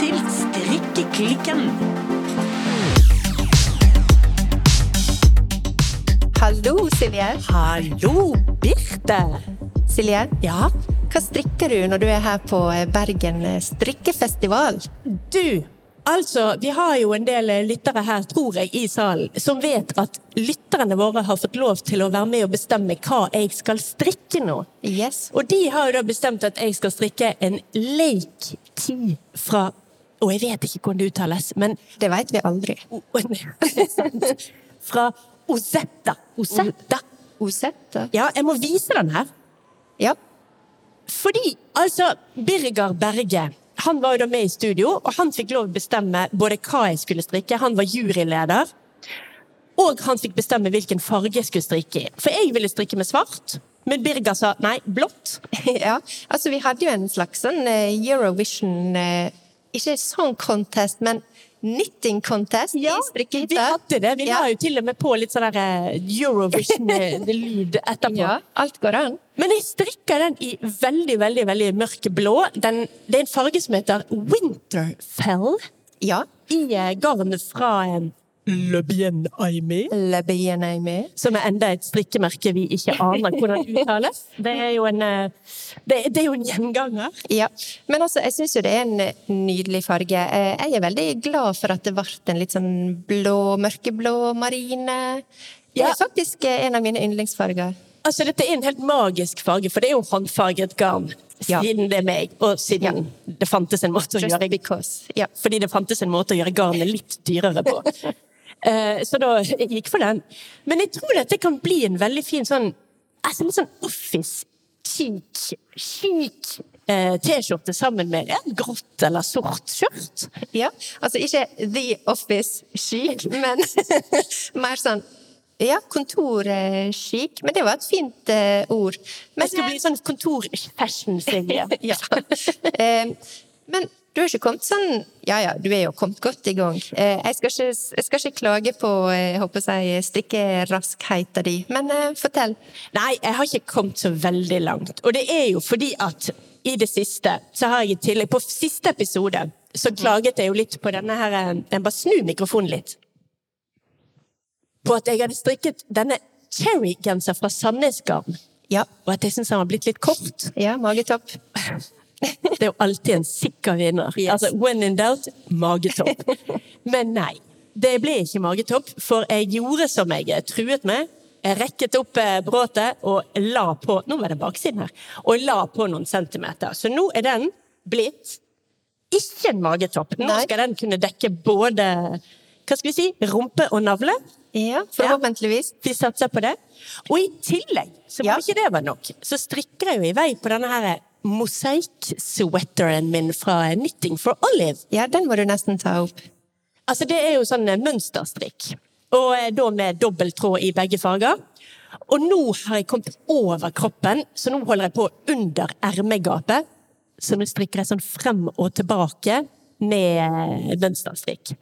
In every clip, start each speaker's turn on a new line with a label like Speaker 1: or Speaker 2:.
Speaker 1: til Strikkeklikken.
Speaker 2: Hallo, Silje.
Speaker 3: Hallo, Birte!
Speaker 2: Silje,
Speaker 3: Ja,
Speaker 2: hva strikker du når du er her på Bergen strikkefestival?
Speaker 3: du. Altså, vi har jo en del lyttere her, tror jeg, i salen, som vet at lytterne våre har fått lov til å være med og bestemme hva jeg skal strikke nå.
Speaker 2: Yes.
Speaker 3: Og de har jo da bestemt at jeg skal strikke en Lake Tea fra Og jeg vet ikke hvordan det uttales, men
Speaker 2: Det vet vi aldri.
Speaker 3: Fra Osetta. Osetta.
Speaker 2: Osetta?
Speaker 3: Ja, jeg må vise den her.
Speaker 2: Ja.
Speaker 3: Fordi, altså, Birger Berge han var jo da med i studio, og han fikk lov å bestemme både hva jeg skulle strikke. Han var juryleder. Og han fikk bestemme hvilken farge jeg skulle strikke i. For jeg ville strikke med svart, men Birger sa nei, blått.
Speaker 2: ja. Altså, vi hadde jo en slags sånn eh, Eurovision eh, Ikke sånn contest, men knitting contest i
Speaker 3: vi hadde det. Vi
Speaker 2: Ja.
Speaker 3: la jo til og med på litt sånn eh, Eurovision-lyd etterpå.
Speaker 2: Ja, alt går an.
Speaker 3: Men jeg strikka den i veldig, veldig veldig mørk blå. Den, det er en farge som heter Winterfell.
Speaker 2: Ja.
Speaker 3: I eh, garnet fra eh, Le Bien Aimé.
Speaker 2: Le bien aimé.
Speaker 3: Som er enda et strikkemerke vi ikke aner hvordan uttales. Det er jo en, eh, det, det er jo en gjenganger.
Speaker 2: Ja, men altså, jeg syns jo det er en eh, nydelig farge. Eh, Jeg er veldig glad for at det ble en litt sånn blå, mørkeblå marine. Det
Speaker 3: Ja.
Speaker 2: er faktisk en av mine yndlingsfarger.
Speaker 3: Altså, dette er en helt magisk farge, for det er jo håndfarget garn.
Speaker 2: Ja.
Speaker 3: Siden det er meg, og siden det fantes en måte å
Speaker 2: Just
Speaker 3: gjøre
Speaker 2: because. Ja.
Speaker 3: Fordi det fantes en måte å gjøre garnet litt dyrere på. Eh, Så da jeg gikk for den. Men jeg tror dette kan bli en veldig fin sånn altså litt sånn office chic, chic eh, T-skjorte sammen med et grått eller sort skjørt.
Speaker 2: ja. Altså ikke The Office chic, men mer sånn ja, kontorchic. Men det var et fint uh, ord. Men,
Speaker 3: Det skal bli sånn kontor-fashion, Silje.
Speaker 2: ja. Eh, men du har ikke kommet sånn Ja ja, du er jo kommet godt i gang. Eh, Jeg skal ikke, jeg skal ikke klage på eh, jeg håper jeg, stikkeraskheten din, men eh, fortell.
Speaker 3: Nei, jeg har ikke kommet så veldig langt. Og det er jo fordi at i det siste så har jeg i tillegg På siste episode så klaget jeg jo litt på denne her Jeg bare snur mikrofonen litt. På at jeg hadde strikket denne cherry-genser fra Sandnes Garn.
Speaker 2: Ja.
Speaker 3: Og at jeg syns den var blitt litt kort.
Speaker 2: Ja, magetopp.
Speaker 3: Det er jo alltid en sikker vinner.
Speaker 2: Yes.
Speaker 3: Altså, when in doubt, magetopp. Men nei, det ble ikke magetopp, for jeg gjorde som jeg truet med. Jeg rekket opp eh, bråtet og la på Nå var det baksiden her. Og la på noen centimeter. Så nå er den blitt ikke en magetopp. Nå
Speaker 2: Nei.
Speaker 3: skal den kunne dekke både hva skal vi si, rumpe og navle.
Speaker 2: Ja, forhåpentligvis.
Speaker 3: Vi satser på det. Og i tillegg, som
Speaker 2: Ja.
Speaker 3: ikke det var nok, så strikker jeg jo i vei på denne her mosaikk-sweateren min fra Knitting for Olive.
Speaker 2: Ja, den må du nesten ta opp.
Speaker 3: Altså, det er jo sånn eh, mønsterstrikk. Og eh, da med dobbelt tråd i begge farger. Og nå har jeg kommet over kroppen, så nå holder jeg på under ermegapet. Så nå strikker jeg sånn frem og tilbake med eh, mønsterstrikk.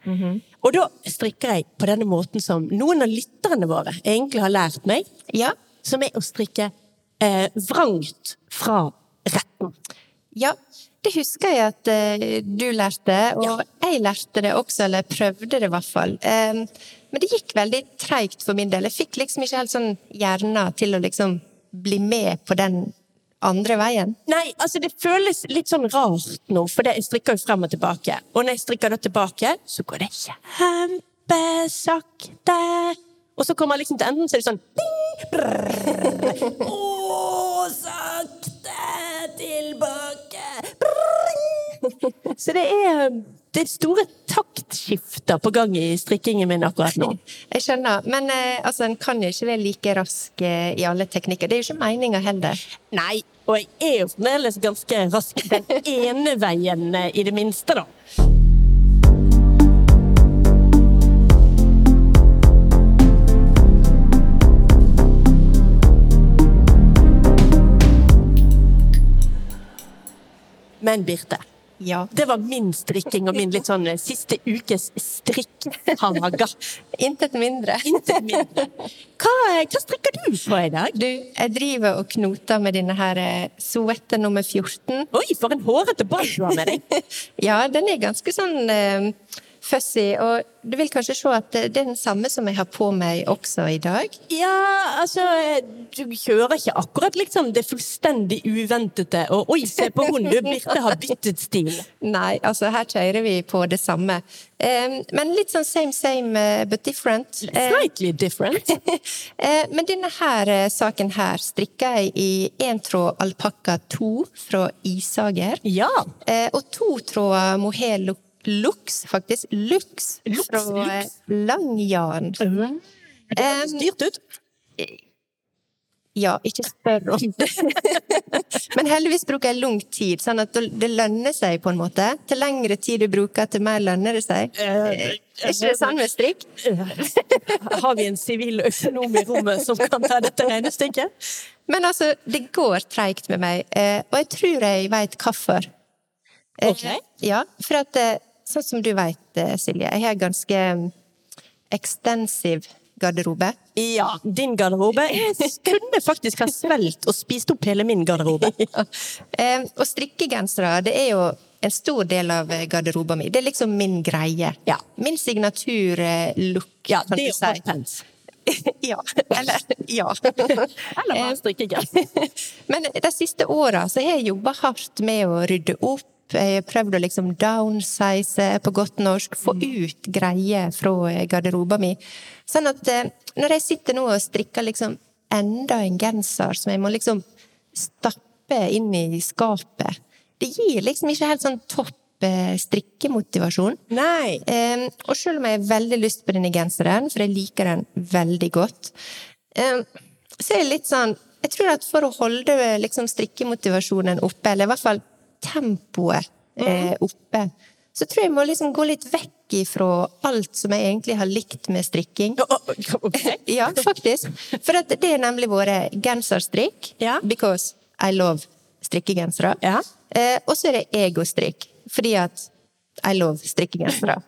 Speaker 3: Og da strikker jeg på denne måten som noen av lytterne våre egentlig har lært meg,
Speaker 2: Ja.
Speaker 3: som er å strikke eh, vrangt fra.
Speaker 2: Ja, det husker jeg at eh, du lærte, og jeg lærte det også, eller prøvde det i hvert fall. Um, men det gikk veldig treigt for min del. Jeg fikk liksom ikke helt sånn hjernen til å liksom bli med på den andre veien.
Speaker 3: Nei, altså det føles litt sånn rart nå, for jeg strikker jo frem og tilbake. Og når jeg strikker da tilbake, så går det kjempesakte. Og så kommer jeg liksom til enden, så er det sånn. Å, sakte tilbake. Så det er, det er store taktskifter på gang i strikkingen min akkurat nå.
Speaker 2: Jeg skjønner, men eh, altså, en kan jo ikke være like rask eh, i alle teknikker. Det er jo ikke meninga heller.
Speaker 3: Nei, og jeg er jo fremdeles ganske rask den ene veien, eh, i det minste, da. Men Birte,
Speaker 2: Ja.
Speaker 3: Det var min strikking og min litt sånn eh, siste ukes strikkhaga.
Speaker 2: Intet mindre.
Speaker 3: Intet mindre. Hva, hva strikker du på i dag?
Speaker 2: Du, jeg driver og knoter med denne her eh, Soette nummer 14.
Speaker 3: Oi, for en hårete ball du har med deg!
Speaker 2: Ja, den er ganske sånn eh, fussy, og du vil kanskje se at det er den samme som jeg har på meg også i dag.
Speaker 3: Ja, altså Du kjører ikke akkurat liksom det fullstendig uventede og 'oi, se på hun, du, Birte har byttet stil'.
Speaker 2: Nei, altså her kjører vi på det samme. Um, men litt sånn same same eh, but different. Eh,
Speaker 3: Slightly different.
Speaker 2: eh, men denne her saken her strikker jeg i én tråd alpakka 2 fra Isager.
Speaker 3: Ja.
Speaker 2: Og to tråder mohair lux, faktisk. Lux,
Speaker 3: Lux,
Speaker 2: fra
Speaker 3: lux.
Speaker 2: eh, Langjarn.
Speaker 3: Det høres dyrt ut.
Speaker 2: Ja, ikke spør om det. Men heldigvis bruker jeg lang tid, sånn at det lønner seg på en måte. Til lengre tid du bruker, til mer lønner det seg.
Speaker 3: Eh,
Speaker 2: Er ikke det sånn med strikk?
Speaker 3: Har vi en sivil økonom i rommet som kan ta dette regnestykket?
Speaker 2: Men altså, det går treigt med meg, eh, og jeg tror jeg veit hvorfor. Okay.
Speaker 3: Ok.
Speaker 2: Ja, for at eh, sånn som du veit, eh, Silje, jeg har ganske mm, ekstensiv garderobe.
Speaker 3: Ja, din garderobe. Jeg kunne faktisk ha svelt og spist opp hele min garderobe.
Speaker 2: Ja. og strikkegensere, det er jo en stor del av eh, garderoben min. Det er liksom min greie.
Speaker 3: Ja.
Speaker 2: Min signaturlook,
Speaker 3: Ja,
Speaker 2: kan
Speaker 3: det
Speaker 2: du si.
Speaker 3: hotpants.
Speaker 2: ja. Eller ja.
Speaker 3: Eller bare strikkegenser.
Speaker 2: Men de siste åra så har jeg jobba hardt med å rydde opp. Jeg har prøvd å liksom downsize på godt norsk, få ut greier fra garderoba mi. Sånn at eh, når jeg sitter nå og strikker liksom enda en genser som jeg må liksom stappe inn i skapet, det gir liksom ikke helt sånn topp eh, strikkemotivasjon.
Speaker 3: Nei.
Speaker 2: Eh, og selv om jeg har veldig lyst på denne genseren, for jeg liker den veldig godt, eh, så er det litt sånn Jeg tror at for å holde liksom, strikkemotivasjonen oppe, eller i hvert fall tempoet eh, oppe, så tror jeg jeg må liksom gå litt vekk ifra alt som jeg egentlig har likt med strikking. Ja, faktisk. For det er nemlig vært genserstrikk, because I love strikkegensere.
Speaker 3: Ja.
Speaker 2: Eh, og så er det egostrikk, fordi at I love strikkegensere.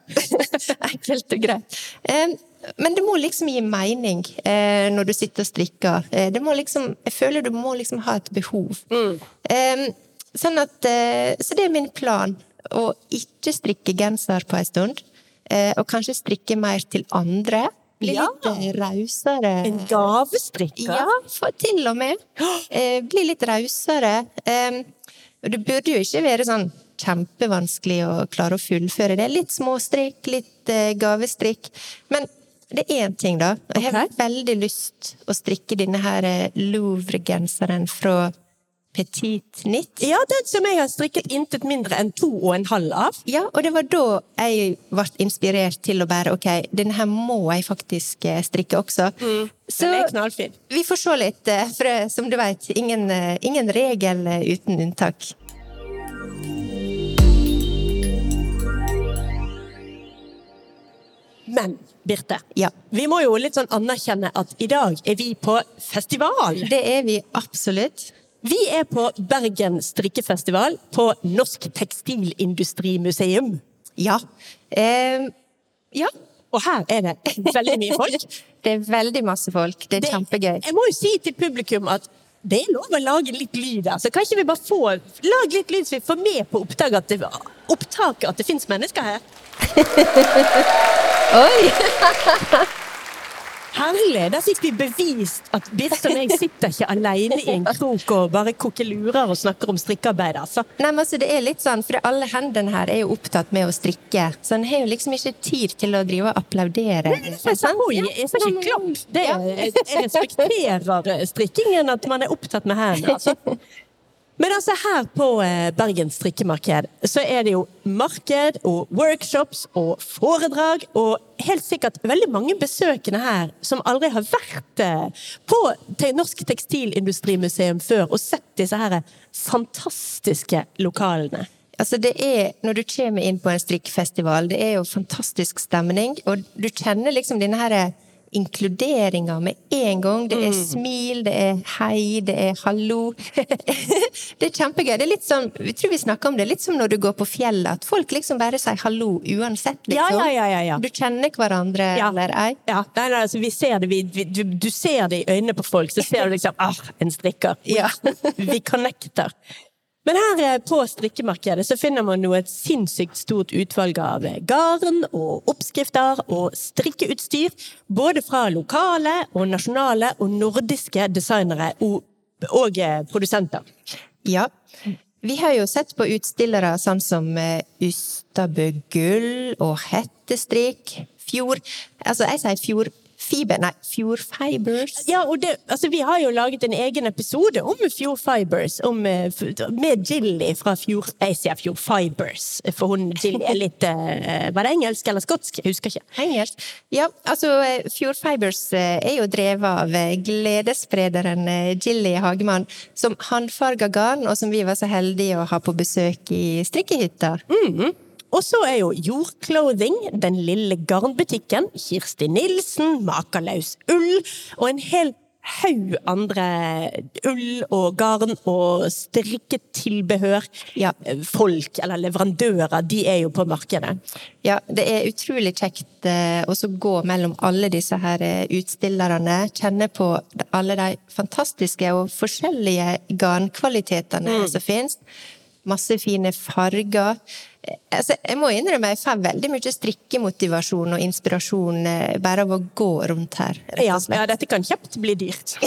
Speaker 2: Enkelt og greit. Eh, men det må liksom gi mening eh, når du sitter og strikker. Eh, det må liksom, jeg føler du må liksom ha et behov. Eh, sånn at, eh, så det er min plan. Å ikke strikke genser på en stund. Eh, og kanskje strikke mer til andre. Bli
Speaker 3: Ja.
Speaker 2: litt eh, rausere.
Speaker 3: En gavestrikker?
Speaker 2: Ja, for til og med. Bli litt rausere. Det burde jo ikke være sånn kjempevanskelig å klare å fullføre det. Litt småstrikk, litt gavestrikk. Men det er én ting, da. Jeg har
Speaker 3: okay.
Speaker 2: veldig lyst å strikke denne her Louvre-genseren fra Petit nytt.
Speaker 3: Ja, den som jeg har strikket intet mindre enn to og en halv av.
Speaker 2: Ja, og det var da jeg ble inspirert til å bare ok, denne her må jeg faktisk eh, strikke også. Så
Speaker 3: Den er knallfin.
Speaker 2: vi får se litt, eh, for eh, som du vet, ingen, ingen regel uten unntak.
Speaker 3: Men Birte,
Speaker 2: Ja.
Speaker 3: vi må jo litt sånn anerkjenne at i dag er vi på festival.
Speaker 2: Det er vi absolutt.
Speaker 3: Vi er på Bergen strikkefestival på Norsk Tekstilindustrimuseum.
Speaker 2: Ja. Eh, ja.
Speaker 3: Og her er det veldig mye folk.
Speaker 2: Det er veldig masse folk. Det er
Speaker 3: Det-
Speaker 2: kjempegøy.
Speaker 3: Jeg må jo si til publikum at det er lov å lage litt lyd her, så kan ikke vi bare få lage litt lyd så vi får med på opptaket at det, opptaket at det fins mennesker her.
Speaker 2: Oi!
Speaker 3: Herlig! Der fikk vi bevist at Birte og jeg sitter ikke alene i en krok og bare kokelurer og snakker om strikkearbeid. Altså.
Speaker 2: Nei, men altså, det er litt sånn, for alle hendene her er jo opptatt med å strikke, så en har jo liksom ikke tid til å drive og applaudere.
Speaker 3: Oi, jeg sa ikke klapp. Det, jeg, jeg respekterer strikkingen, at man er opptatt med hendene. Altså. Men altså her på Bergens strikkemarked så er det jo marked og workshops og foredrag og helt sikkert veldig mange besøkende her som aldri har vært eh, på Norsk Tekstilindustrimuseum før og sett disse her fantastiske lokalene.
Speaker 2: Altså det er, Når du kommer inn på en strikkfestival, det er jo fantastisk stemning, og du kjenner liksom denne her inkluderinga med en gang. Det er smil, det er hei, det er hallo. det er kjempegøy. Det er litt sånn, vi tror vi snakker om det, litt som når du går på fjellet, at folk liksom bare sier hallo uansett,
Speaker 3: Ja,
Speaker 2: liksom.
Speaker 3: ja, ja, ja, ja.
Speaker 2: Du kjenner hverandre eller ei.
Speaker 3: Ja, nei, nei, altså, vi ser det, vi, vi, du, du ser det i øynene på folk, så ser du liksom ah, en strikker. Vi connecter. Men her eh, på strikkemarkedet så finner man jo et sinnssykt stort utvalg av eh, garn og oppskrifter og strikkeutstyr, både fra lokale og nasjonale og nordiske designere og, og eh, produsenter.
Speaker 2: Ja. Vi har jo sett på utstillere sånn som Ustabø Gull og Hettestrikk, Fjord Altså, jeg sier Fjordfiber, nei, Fjordfibers.
Speaker 3: Ja, og det, altså, vi har jo laget en egen episode om Fjord Fibers, om, eh, med Jilly fra Fjord... Jeg sier Fjord Fibers, for hun Jilly er litt eh, Var det engelsk eller skotsk? Jeg husker ikke.
Speaker 2: Engelsk. Ja, altså Fjord Fjordfibers eh, er jo drevet av eh, gledessprederen eh, Jilly Hagemann, som håndfarga garn, og som vi var så heldige å ha på besøk i strikkehytta.
Speaker 3: Og så er jo Jordclothing, den lille garnbutikken, Kirsti Nilsen, Makaløs ull, og en hel haug andre ull og garn og strikketilbehør.
Speaker 2: Ja.
Speaker 3: Folk, eller leverandører, de er jo på markedet.
Speaker 2: Ja, det er utrolig kjekt eh, å gå mellom alle disse her eh, utstillerne, kjenne på alle de fantastiske og forskjellige garnkvalitetene som finnes. Masse fine farger. Eh, Altså, jeg må innrømme jeg får veldig mye strikkemotivasjon og inspirasjon eh, bare av å gå rundt her.
Speaker 3: Ja, ja, dette kan kjapt bli dyrt.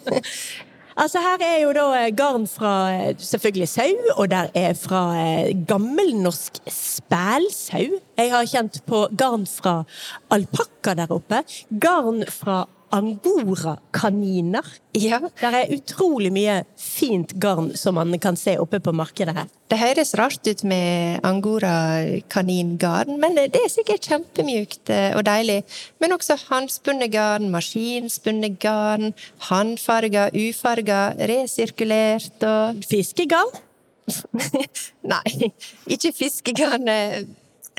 Speaker 3: altså, her er jo da eh, garn fra selvfølgelig sau, og der er fra gammelnorsk spælsau. Jeg har kjent på garn fra alpakka der oppe. Garn fra angora-kaniner.
Speaker 2: Ja,
Speaker 3: Det er utrolig mye fint garn som man kan se oppe på markedet her.
Speaker 2: det høres rart ut med angora-kaningarn, men det er sikkert kjempemjukt eh, og deilig. Men også håndspunnet garn, maskinspunnet garn, håndfarga, ufarga, resirkulert og
Speaker 3: Fiskegarn.
Speaker 2: Nei, ikke fiskegarn.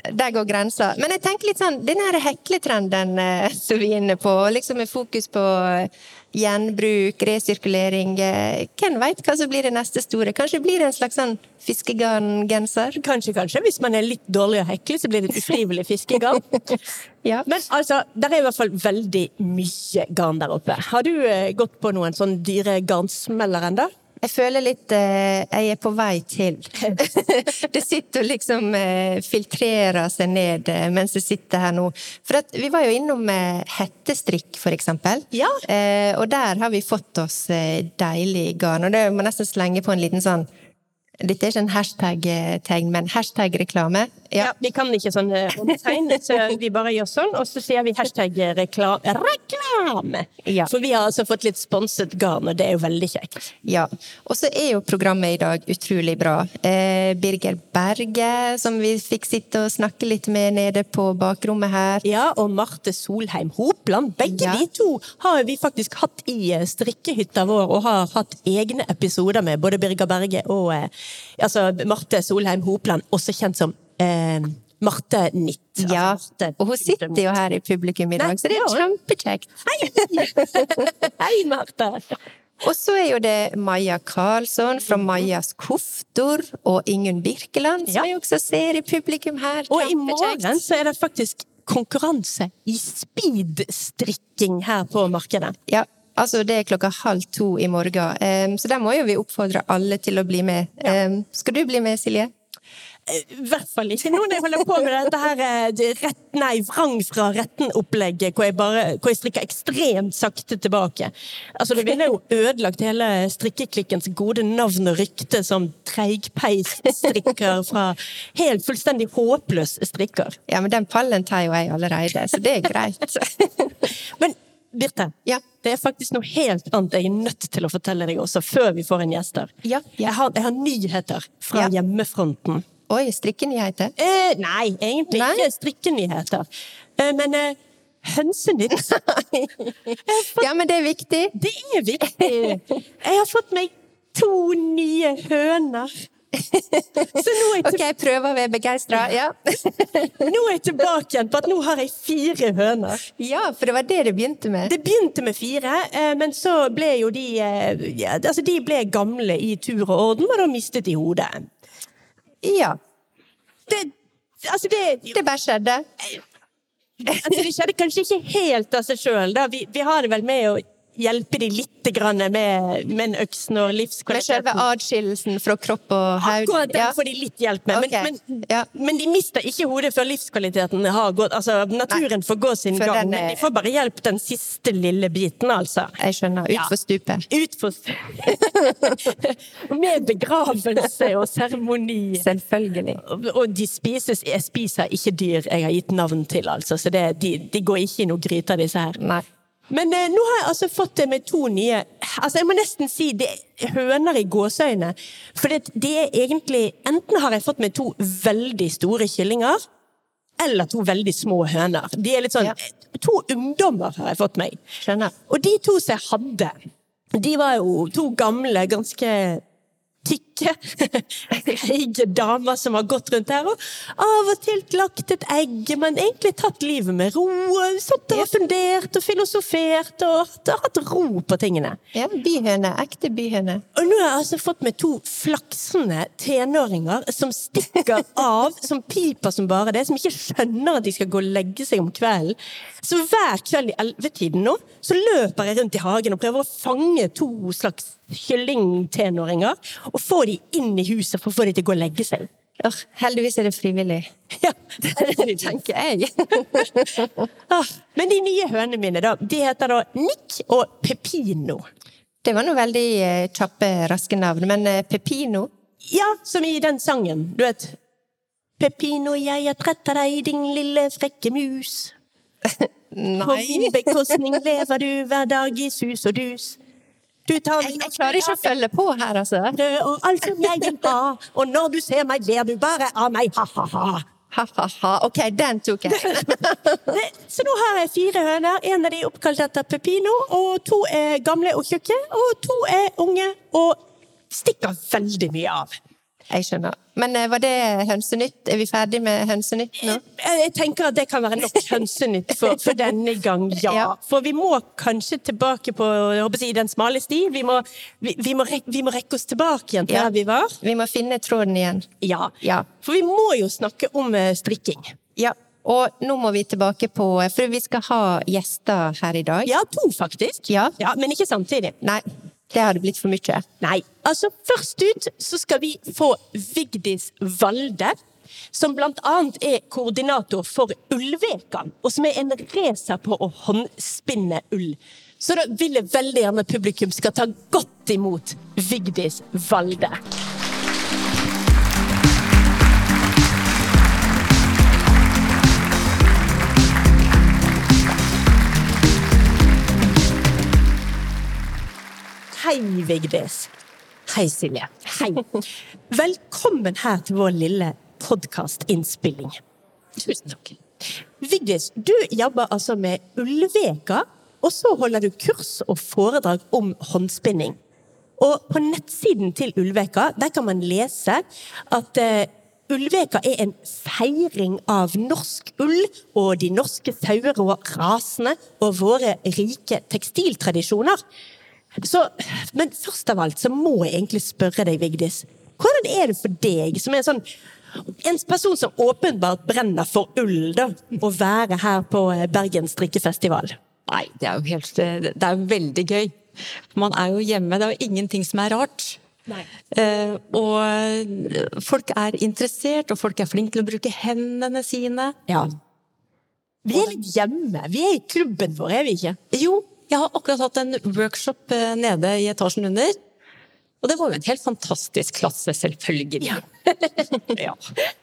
Speaker 2: Der går grensa. Men jeg tenker litt sånn, den her hekletrenden eh, som vi er inne på, liksom med fokus på eh, gjenbruk, resirkulering eh, Hvem veit hva som blir det neste store? Kanskje blir det en slags sånn fiskegarngenser?
Speaker 3: Kanskje, kanskje. Hvis man er litt dårlig å hekle, så blir det et ufrivillig fiskegarn.
Speaker 2: Ja.
Speaker 3: Men altså, der er i hvert fall veldig mye garn der oppe. Har du gått på noen sånn dyre garnsmeller ennå?
Speaker 2: Jeg føler litt eh, jeg er på vei til. det sitter og liksom eh, filtrerer seg ned eh, mens jeg sitter her nå. For at vi var jo innom eh, hettestrikk, for eksempel.
Speaker 3: Ja.
Speaker 2: Eh, og der har vi fått oss eh, deilig garn. Og det må nesten slenge på en liten sånn Dette er ikke en hashtag-tegn, men hashtag-reklame.
Speaker 3: Ja. Vi kan ikke sånn eh, tegn, så vi bare gjør sånn, og så sier vi hashtag-reklame. reklame.
Speaker 2: Ja.
Speaker 3: For vi har altså fått litt sponset garn, og det er jo veldig kjekt.
Speaker 2: Ja. Og så er jo programmet i dag utrolig bra. Eh, Birger Berge, som vi fikk sitte og snakke litt med nede på bakrommet her.
Speaker 3: Ja, og Marte Solheim Hopland. Begge
Speaker 2: Ja.
Speaker 3: de to har vi faktisk hatt i eh, strikkehytta vår, og har hatt egne episoder med, både Birger Berge og eh, altså Marte Solheim Hopland, også kjent som eh, Marte Nitt.
Speaker 2: Ja,
Speaker 3: Altså Marte-
Speaker 2: og hun sitter jo her i publikum i dag, så det er
Speaker 3: ja.
Speaker 2: kjempekjekt.
Speaker 3: Hei, Hei, Marte!
Speaker 2: Og så er jo det Maja Karlsson fra Majas Koftor, og Ingunn Birkeland, som
Speaker 3: Ja.
Speaker 2: jeg også ser i publikum her.
Speaker 3: Og i morgen så er det faktisk konkurranse i speedstrikking her på markedet.
Speaker 2: Ja, altså det er klokka halv to i morgen, um, så der må jo vi oppfordre alle til å bli med. Um, skal du bli med, Silje?
Speaker 3: I hvert fall ikke nå når jeg holder på med dette her eh, rett, nei, vrang fra retten-opplegget, hvor, hvor jeg strikker ekstremt sakte tilbake. Altså, Det ville jo ødelagt hele strikkeklikkens gode navn og rykte som treigpeisstrikker fra helt fullstendig håpløs strikker.
Speaker 2: Ja, men den pallen tar jo jeg allerede, så det er greit.
Speaker 3: Men Birte,
Speaker 2: Ja.
Speaker 3: det er faktisk noe helt annet jeg er nødt til å fortelle deg også, før vi får en gjest her.
Speaker 2: Ja.
Speaker 3: Jeg, har, jeg har nyheter fra
Speaker 2: Ja.
Speaker 3: hjemmefronten.
Speaker 2: Oi, strikkenyheter?
Speaker 3: Eh, nei, egentlig
Speaker 2: Nei?
Speaker 3: ikke strikkenyheter. Eh, men eh, Hønsenytt
Speaker 2: Ja, men det er viktig.
Speaker 3: Det er viktig! Jeg har fått meg to nye høner.
Speaker 2: Ok, jeg prøver å være begeistra. Ja.
Speaker 3: nå er jeg tilbake igjen på at nå har jeg fire høner.
Speaker 2: ja, for det var det det begynte med.
Speaker 3: Det begynte med fire, eh, men så ble jo de eh, Altså, de ble gamle i tur og orden, og da mistet de hodet.
Speaker 2: Ja.
Speaker 3: Det, altså, det
Speaker 2: Det bare skjedde.
Speaker 3: Altså, det skjedde kanskje ikke helt av seg sjøl. Vi, vi har det vel med å hjelpe de litt med, med en øks når
Speaker 2: Med selve adskillelsen fra kropp og haud.
Speaker 3: Akkurat den
Speaker 2: Ja.
Speaker 3: får de litt hjelp med.
Speaker 2: Ok,
Speaker 3: Men, men,
Speaker 2: ja.
Speaker 3: men de mister ikke hodet før livskvaliteten har gått. Altså, naturen får gå sin
Speaker 2: for
Speaker 3: gang,
Speaker 2: er...
Speaker 3: men de får bare hjelp den siste lille biten, altså.
Speaker 2: Jeg skjønner.
Speaker 3: Ja.
Speaker 2: Utfor stupet.
Speaker 3: Med begravelse og seremoni.
Speaker 2: Selvfølgelig.
Speaker 3: Og de spises Jeg spiser ikke dyr jeg har gitt navn til, altså. Så det, de, de går ikke i noe gryte, disse her.
Speaker 2: Nei.
Speaker 3: Men eh, nå har jeg altså fått det med to nye Altså Jeg må nesten si det er høner i gåseøyne. For det, det er egentlig Enten har jeg fått med to veldig store kyllinger, eller to veldig små høner. De er litt sånn
Speaker 2: Ja.
Speaker 3: To ungdommer har jeg fått meg.
Speaker 2: Skjønner.
Speaker 3: Og de to som jeg hadde, de var jo to gamle, ganske tykke, høye damer som har gått rundt her og av og til lagt et egg, men egentlig tatt livet med ro. Satt og fundert og filosofert og hatt- hatt ro på tingene.
Speaker 2: Ja, byhøne. Ekte byhøne.
Speaker 3: Og nå har jeg altså fått med to flaksende tenåringer som stikker av, som piper som bare det, som ikke skjønner at de skal gå og legge seg om kvelden. Så hver kveld i ellevetiden nå, så løper jeg rundt i hagen og prøver å fange to slags kyllingtenåringer, og få de inn i huset for å få de til å gå og legge seg.
Speaker 2: Oh, heldigvis er det frivillig.
Speaker 3: Ja, det er det tenker jeg. Men de nye hønene mine, da, de heter da Nick og Pepino.
Speaker 2: Det var nå veldig eh, kjappe, raske navn, men eh, Pepino
Speaker 3: Ja, som i den sangen. Du vet Pepino, jeg er trett av deg, din lille frekke mus. På min bekostning lever du hver dag i sus og dus. Du tar
Speaker 2: Jeg, jeg klarer ikke å følge på her, altså.
Speaker 3: Du, og alt som jeg vil ha, og når du ser meg, ler du bare av meg, ha-ha-ha.
Speaker 2: Ha-ha-ha. Ok, den tok jeg.
Speaker 3: Så nå har jeg fire høner. En av de er oppkalt etter Pepino, og to er gamle og tjukke, og to er unge og stikker veldig mye av.
Speaker 2: Jeg skjønner. Men eh, var det Hønsenytt? Er vi ferdig med Hønsenytt nå?
Speaker 3: Jeg jeg tenker at det kan være nok hønsenytt for, for denne gang, ja.
Speaker 2: Ja.
Speaker 3: For vi må kanskje tilbake på jeg håper si, den smale sti. Vi må, vi, vi, må rekke, vi må rekke oss tilbake igjen til
Speaker 2: Ja.
Speaker 3: der vi var.
Speaker 2: Vi må finne tråden igjen.
Speaker 3: Ja.
Speaker 2: Ja.
Speaker 3: For vi må jo snakke om eh, strikking.
Speaker 2: Ja. Og nå må vi tilbake på For vi skal ha gjester her i dag.
Speaker 3: Ja, to faktisk.
Speaker 2: Ja.
Speaker 3: Men ikke samtidig.
Speaker 2: Nei, det hadde blitt for mye.
Speaker 3: Nei. Altså, først ut så skal vi få Vigdis Valde. Som annet er koordinator for Ullveka, og som er en racer på å håndspinne ull. Så da vil jeg veldig gjerne publikum skal ta godt imot Vigdis Valde. Hei, Vigdis. Hei, Silje. Hei. Velkommen her til vår lille podkastinnspilling.
Speaker 1: Tusen takk.
Speaker 3: Vigdis, du jobber altså med Ullveka, og så holder du kurs og foredrag om håndspinning. Og på nettsiden til Ullveka der kan man lese at eh, Ullveka er en feiring av norsk ull og de norske sauer og rasene og våre rike tekstiltradisjoner. Så, men først av alt så må jeg egentlig spørre deg, Vigdis. Hvordan er det for deg, som er sånn en person som åpenbart brenner for ull, da, å være her på eh, Bergen strikkefestival?
Speaker 1: Nei, det er jo helt Det er veldig gøy. Man er jo hjemme. Det er jo ingenting som er rart. Eh, og folk er interessert, og folk er flinke til å bruke hendene sine.
Speaker 3: Ja. Vi er litt hjemme. Vi er i klubben vår, er vi ikke?
Speaker 1: Jo, jeg har akkurat hatt en workshop eh, nede i etasjen under. Og det var jo en helt fantastisk klasse, selvfølgelig. Ja.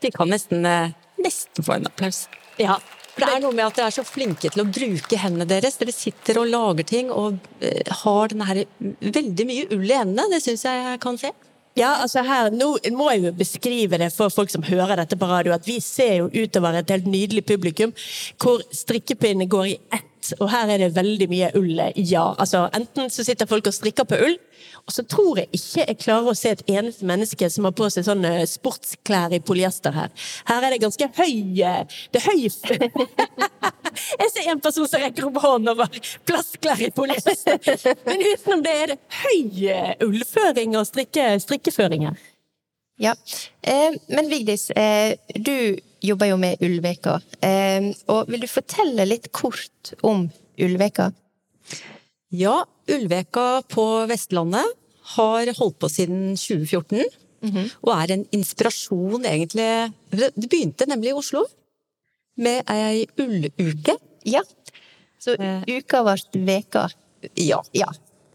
Speaker 1: De kan nesten, eh, nesten få en applaus.
Speaker 3: Ja.
Speaker 1: For det er noe med at dere er så flinke til å bruke hendene deres. Dere sitter og lager ting og eh, har denne her veldig mye ull i hendene. Det syns jeg jeg kan se.
Speaker 3: Ja, altså her, Nå må jeg jo beskrive det for folk som hører dette på radio, at vi ser jo utover et helt nydelig publikum hvor strikkepinnene går i ett og her er det veldig mye ull. Ja, altså enten så sitter folk og strikker på ull, og så tror jeg ikke jeg klarer å se et eneste menneske som har på seg sånne sportsklær i polyester her. Her er det ganske høy eh, Det er høy Jeg ser en person som rekker opp hånden over plastklær i polyester. Men utenom det er det høy eh, ullføring og strikke, strikkeføring her.
Speaker 2: Ja. Eh, men Vigdis, eh, du jobber jo med Ulveka. Eh, og vil du fortelle litt kort om Ulveka?
Speaker 1: Ja, Ulveka på Vestlandet har holdt på siden 2014. Og er en inspirasjon, egentlig. Det begynte nemlig i Oslo. Med ei ulluke.
Speaker 2: Ja. Så uka ble veka.
Speaker 1: Ja.
Speaker 2: Ja.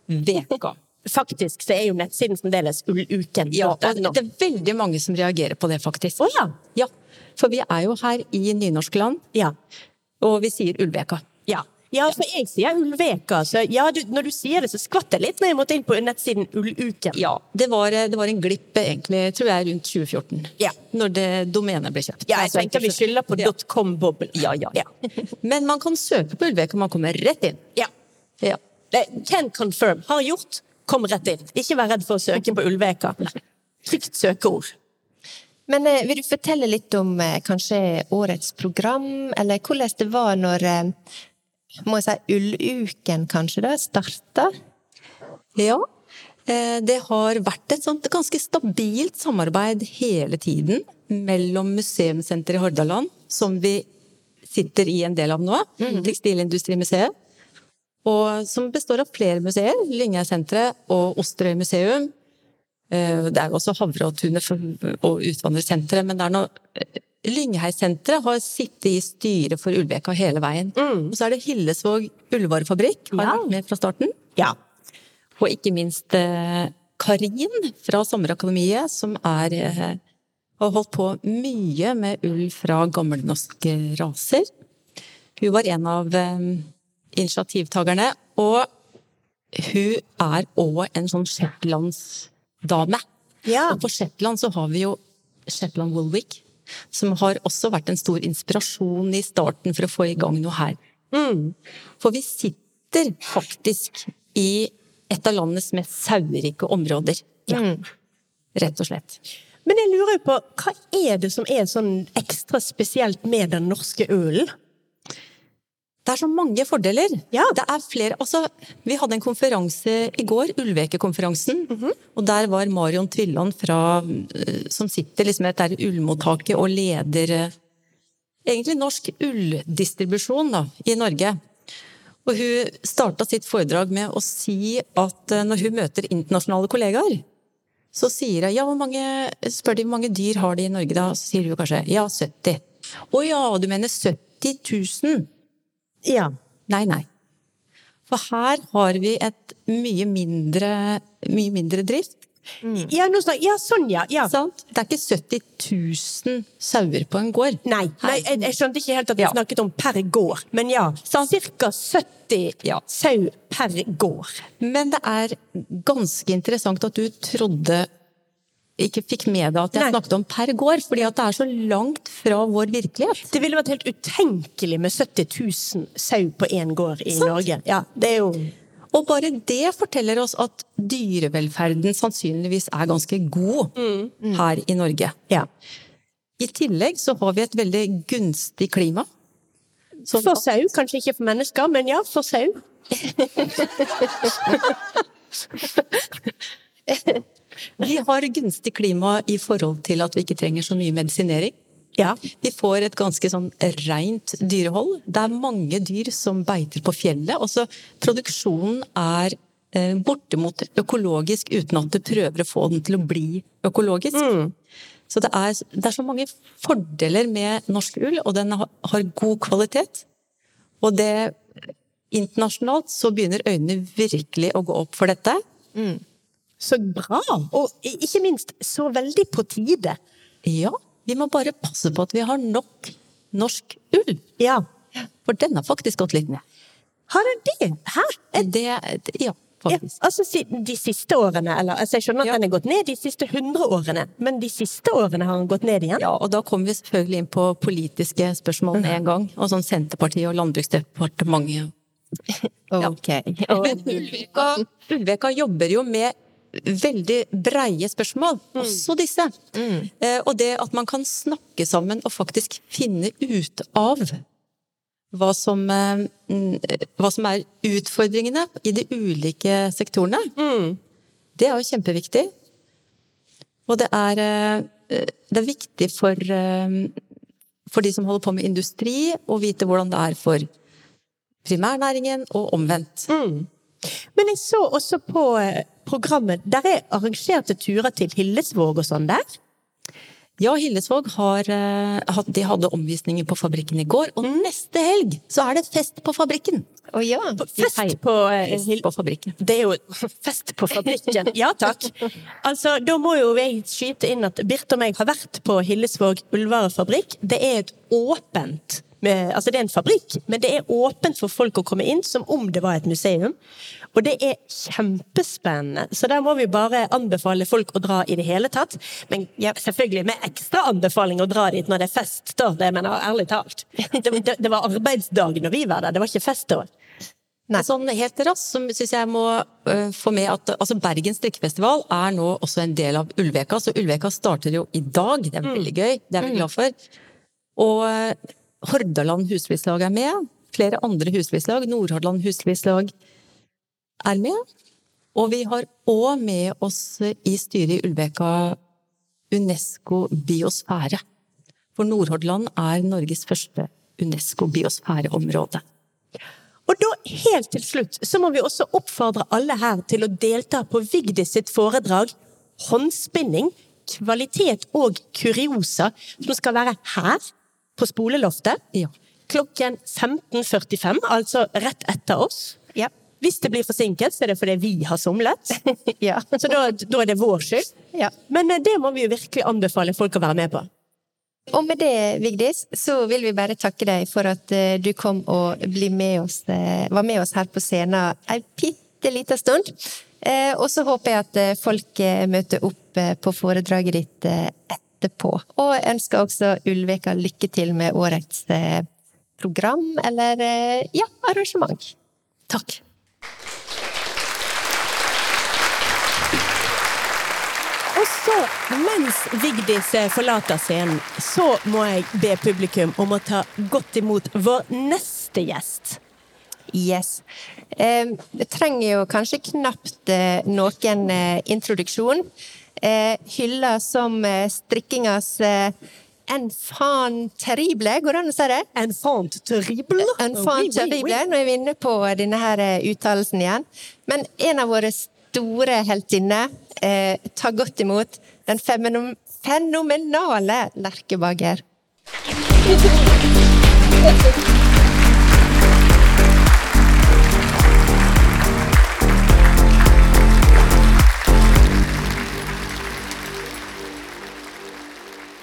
Speaker 1: Veka.
Speaker 3: Faktisk så er jo nettsiden fremdeles ulluken.
Speaker 1: Ja, og det er veldig mange som reagerer på det, faktisk.
Speaker 3: Oh, ja.
Speaker 1: Ja, For vi er jo her i nynorskland,
Speaker 3: Ja.
Speaker 1: og vi sier Ulveka.
Speaker 3: Ja. ja, for jeg sier Ulveka, så ja, du, når du sier det, så skvatt jeg litt når jeg måtte inn på nettsiden Ulluken.
Speaker 1: Ja, det var, det var en glipp, egentlig, tror jeg, rundt 2014.
Speaker 3: Ja.
Speaker 1: Når det domenet ble kjøpt.
Speaker 3: Ja, jeg
Speaker 1: Altså,
Speaker 3: tenker vi skylder på
Speaker 1: Ja.
Speaker 3: .com-boblen.
Speaker 1: Ja, ja, ja. Men man kan søke på Ulveka, man kommer rett inn.
Speaker 3: Ja.
Speaker 1: Ja.
Speaker 3: Can confirm. Har gjort, kom rett inn. Ikke vær redd for å søke på Ulveka. Trygt søkeord.
Speaker 2: Men eh, vil du fortelle litt om eh, kanskje årets program, eller hvordan det var når eh, må jeg si Ulluken kanskje da, starta?
Speaker 1: Ja, eh, det har vært et sånt ganske stabilt samarbeid hele tiden mellom Museumssenteret i Hordaland, som vi sitter i en del av nå, Tekstilindustrimuseet, og som består av flere museer, Lyngheisenteret og Osterøy museum. Eh, Det er jo også Havre og Utvandrersenteret, men det er noe Lyngheisenteret har sittet i styret for Ulveka hele veien. Og så er det Hillesvåg ullvarefabrikk, har
Speaker 3: Ja.
Speaker 1: vært med fra starten.
Speaker 3: Ja.
Speaker 1: Og ikke minst eh, Karin fra Sommerakademiet, som er, eh, har holdt på mye med ull fra gammelnorske raser. Hun var en av eh, initiativtakerne, og hun er òg en sånn shetlandsdame.
Speaker 3: Ja.
Speaker 1: Og på Shetland så har vi jo Shetland Woolwick, som har også vært en stor inspirasjon i starten for å få i gang noe her. For vi sitter faktisk i et av landets mest sauerike områder. Ja. Rett og slett.
Speaker 3: Men jeg lurer jo på, hva er det som er sånn ekstra spesielt med den norske ullen?
Speaker 1: Det er så mange fordeler.
Speaker 3: Ja.
Speaker 1: Det er flere. Altså, vi hadde en konferanse i går, Ullvekekonferansen. Og der var Marion Tvilland fra, eh, som sitter liksom i dette ullmottaket og leder eh, egentlig norsk ulldistribusjon da, i Norge. Og hun starta sitt foredrag med å si at eh, når hun møter internasjonale kollegaer, så sier hun ja, hvor mange, spør de hvor mange dyr har de i Norge da, så sier hun kanskje ja, 70. Å ja, du mener 70 000?
Speaker 3: Ja.
Speaker 1: Nei, nei. For her har vi et mye mindre, mye mindre drift.
Speaker 3: Ja, nå snak, ja, sånn, ja. ja.
Speaker 1: Sant? Det er ikke 70 000 sauer på en gård.
Speaker 3: Nei, nei jeg, jeg skjønte ikke helt at vi
Speaker 1: Ja.
Speaker 3: snakket om per gård. Men ja, ca. 70
Speaker 1: Ja.
Speaker 3: sau per gård.
Speaker 1: Men det er ganske interessant at du trodde ikke fikk med deg at jeg
Speaker 3: Nei.
Speaker 1: snakket om per gård, fordi at det er så langt fra vår virkelighet.
Speaker 3: Det ville vært helt utenkelig med 70 000 sau på én gård i
Speaker 1: Sant.
Speaker 3: Norge. Ja, det er jo
Speaker 1: Og bare det forteller oss at dyrevelferden sannsynligvis er ganske god her i Norge.
Speaker 3: Ja.
Speaker 1: I tillegg så har vi et veldig gunstig klima. Så
Speaker 3: For sau, kanskje ikke for mennesker, men ja, for sau.
Speaker 1: Vi har gunstig klima i forhold til at vi ikke trenger så mye medisinering.
Speaker 3: Ja.
Speaker 1: Vi får et ganske sånn rent dyrehold. Det er mange dyr som beiter på fjellet. Også produksjonen er eh, bortimot økologisk uten at du prøver å få den til å bli økologisk. Så det er, det er så mange fordeler med norsk ull, og den har, har god kvalitet. Og det Internasjonalt så begynner øynene virkelig å gå opp for dette.
Speaker 3: Så bra! Og ikke minst så veldig på tide.
Speaker 1: Ja, vi må bare passe på at vi har nok norsk ull.
Speaker 3: Ja.
Speaker 1: For den har faktisk gått litt ned.
Speaker 3: Har den det? Hæ?
Speaker 1: Det, det- ja,
Speaker 3: Ja,
Speaker 1: faktisk.
Speaker 3: altså de siste årene, eller altså jeg skjønner at
Speaker 1: Ja.
Speaker 3: den har gått ned de siste 100 årene, men de siste årene har den gått ned igjen?
Speaker 1: Ja, og da kommer vi selvfølgelig inn på politiske spørsmål med en gang. Og sånn Senterpartiet og Landbruksdepartementet
Speaker 2: Ok.
Speaker 1: Ulveka, Ulvika jobber jo med veldig breie spørsmål, også disse. Eh, og det at man kan snakke sammen og faktisk finne ut av hva som, eh, mm, hva som er utfordringene i de ulike sektorene, det er jo kjempeviktig. Og det er, eh, det er viktig for, for de som holder på med industri, å vite hvordan det er for primærnæringen, og omvendt.
Speaker 3: Men jeg så også på programmet, der er arrangerte turer til Hillesvåg og sånn der.
Speaker 1: Ja, Hillesvåg har, eh, de hadde omvisninger på fabrikken i går, og neste helg så er det fest på fabrikken!
Speaker 2: Å ja.
Speaker 3: Fest på eh,
Speaker 1: Fest på fabrikken.
Speaker 3: Det er jo fest på fabrikken. Ja takk. Altså, da må jo jeg skyte inn at Birte og meg har vært på Hillesvåg ullvarefabrikk. Det er et åpent med, Altså, det er en fabrikk, men det er åpent for folk å komme inn som om det var et museum. Og det er kjempespennende. Så der må vi bare anbefale folk å dra i det hele tatt. Men ja, selvfølgelig med ekstra anbefaling å dra dit når det er fest, da. Det mener jeg ærlig talt. Det, det, det var arbeidsdag når vi var der, det var ikke fest da.
Speaker 2: Nei.
Speaker 1: Sånn helt raskt så syns jeg må uh, få med at altså Bergen strikkefestival er nå også en del av Ulveka. Så Ulveka starter jo i dag. Det er veldig gøy. Det er vi glad for. Og uh, Hordaland husflidslag er med. Flere andre husflidslag. Nordhordland husflidslag er med. Og vi har òg med oss i styret i Ulveka Unesco biosfære. For Nordhordland er Norges første Unesco biosfæreområde.
Speaker 3: Og da, helt til slutt, så må vi også oppfordre alle her til å delta på Vigdis sitt foredrag Håndspinning, kvalitet og kuriosa, som skal være her på Spoleloftet
Speaker 1: Ja.
Speaker 3: klokken 15.45, altså rett etter oss. Hvis det blir forsinket, så er det fordi vi har somlet.
Speaker 2: Ja.
Speaker 3: Så da, da er det vår skyld.
Speaker 2: Ja.
Speaker 3: Men eh, det må vi jo virkelig anbefale folk å være med på.
Speaker 2: Og med det, Vigdis, så vil vi bare takke deg for at eh, du kom og med oss, eh, var med oss her på scenen en bitte liten stund. Og så håper jeg at folk møter opp på foredraget ditt etterpå. Og jeg ønsker også Ulveka lykke til med årets program, eller ja, arrangement.
Speaker 1: Takk.
Speaker 3: Og så, mens Vigdis eh, forlater scenen, så må jeg be publikum om å ta godt imot vår neste gjest.
Speaker 2: Yes. Eh, jeg trenger jo kanskje knapt eh, noen eh, introduksjon. Eh, Hylla som eh, strikkingas eh, enfant terrible, går det an å si det?
Speaker 3: Enfant terrible.
Speaker 2: Enfant terrible, nå er vi inne på denne her eh, uttalelsen igjen. Men en av våre store heltinne eh, ta godt imot den fenom fenomenale Lerke Bager.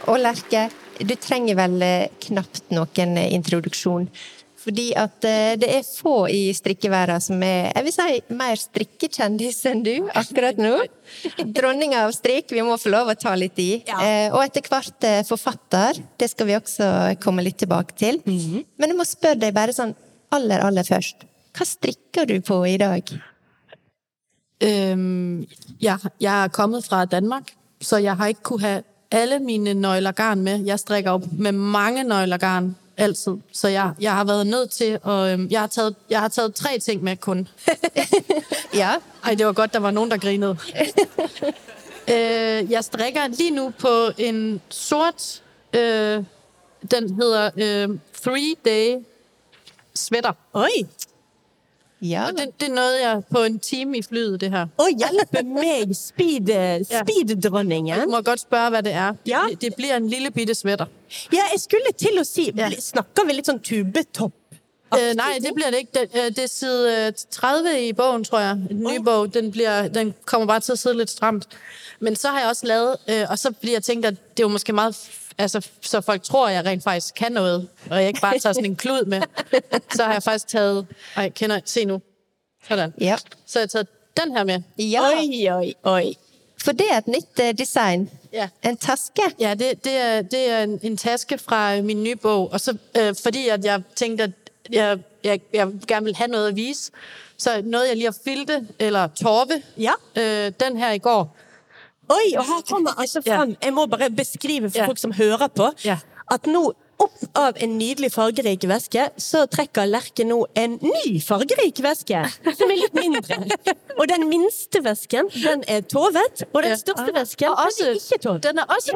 Speaker 2: Og Lerke, du trenger vel eh, knapt noen introduksjon. Fordi at eh, det er få i strikkeverden som er jeg vil si, mer strikkekjendis enn du akkurat nå. Dronninga av strikk, vi må få lov å ta litt i.
Speaker 3: Ja.
Speaker 2: Eh, Og etter hvert eh, forfatter. Det skal vi også komme litt tilbake til. Men jeg må spørre deg bare sånn aller, aller først. Hva strikker du på i dag?
Speaker 4: Um, jeg, jeg er kommet fra Danmark, så jeg har ikke kunnet ha alle mine nøgler garn med. Jeg strikker opp med mange nøgler garn altid, så jeg, jeg har været nødt til og Øhm, jeg, har taget, jeg har taget tre ting med kun.
Speaker 2: Ja,
Speaker 4: Ej, det var godt, der var nogen, der grinede. øh, jeg strikker lige nu på en sort... Øh, den hedder øh, Three Day Sweater.
Speaker 3: Oi!
Speaker 2: Ja.
Speaker 4: Og det, det nåede jeg på en time i flyet, det her.
Speaker 3: Å hjelpe meg, speed,
Speaker 4: Ja.
Speaker 3: speed-dronningen!
Speaker 4: Du må godt spørre, hva det er.
Speaker 3: Ja.
Speaker 4: Det, det blir en lille bitte sweater.
Speaker 3: Ja, jeg skulle til å si. Snakker vi litt sånn tubetopp?
Speaker 4: Uh, nei, det blir det ikke. Det, øh, det er side øh, 30 i bogen, tror jeg. Den nye bog, den, bliver, den kommer bare til å sidde litt stramt. Men så har jeg også lavet, uh, og så fordi jeg tænkte, at det er jo måske meget, altså, så folk tror, at jeg rent faktisk kan noget, og jeg ikke bare tager sådan en klud med. Så har jeg faktisk taget, ej, kender, se nu, sådan.
Speaker 2: Ja.
Speaker 4: Så har jeg taget den her med.
Speaker 2: ja.
Speaker 3: Oi, oi, oi.
Speaker 2: For det er et nytt uh, design.
Speaker 4: Ja.
Speaker 2: En taske.
Speaker 4: Ja, det, det, er, det er en, en taske fra min nye bog, og så øh, fordi at jeg tænkte, at jeg, jeg, jeg gerne vil have noget at vise. Så noget, jeg lige har filte, eller torve,
Speaker 3: Ja.
Speaker 4: øh, den her i går.
Speaker 3: Oi, og her kommer altså frem Jeg må bare beskrive for folk som hører på, at nå opp av en nydelig fargerik væske, så trekker Lerke nå en ny fargerik væske, som er litt mindre. Og den minste væsken, den er tovet, og den største væsken, den er ikke tovet.
Speaker 4: den er også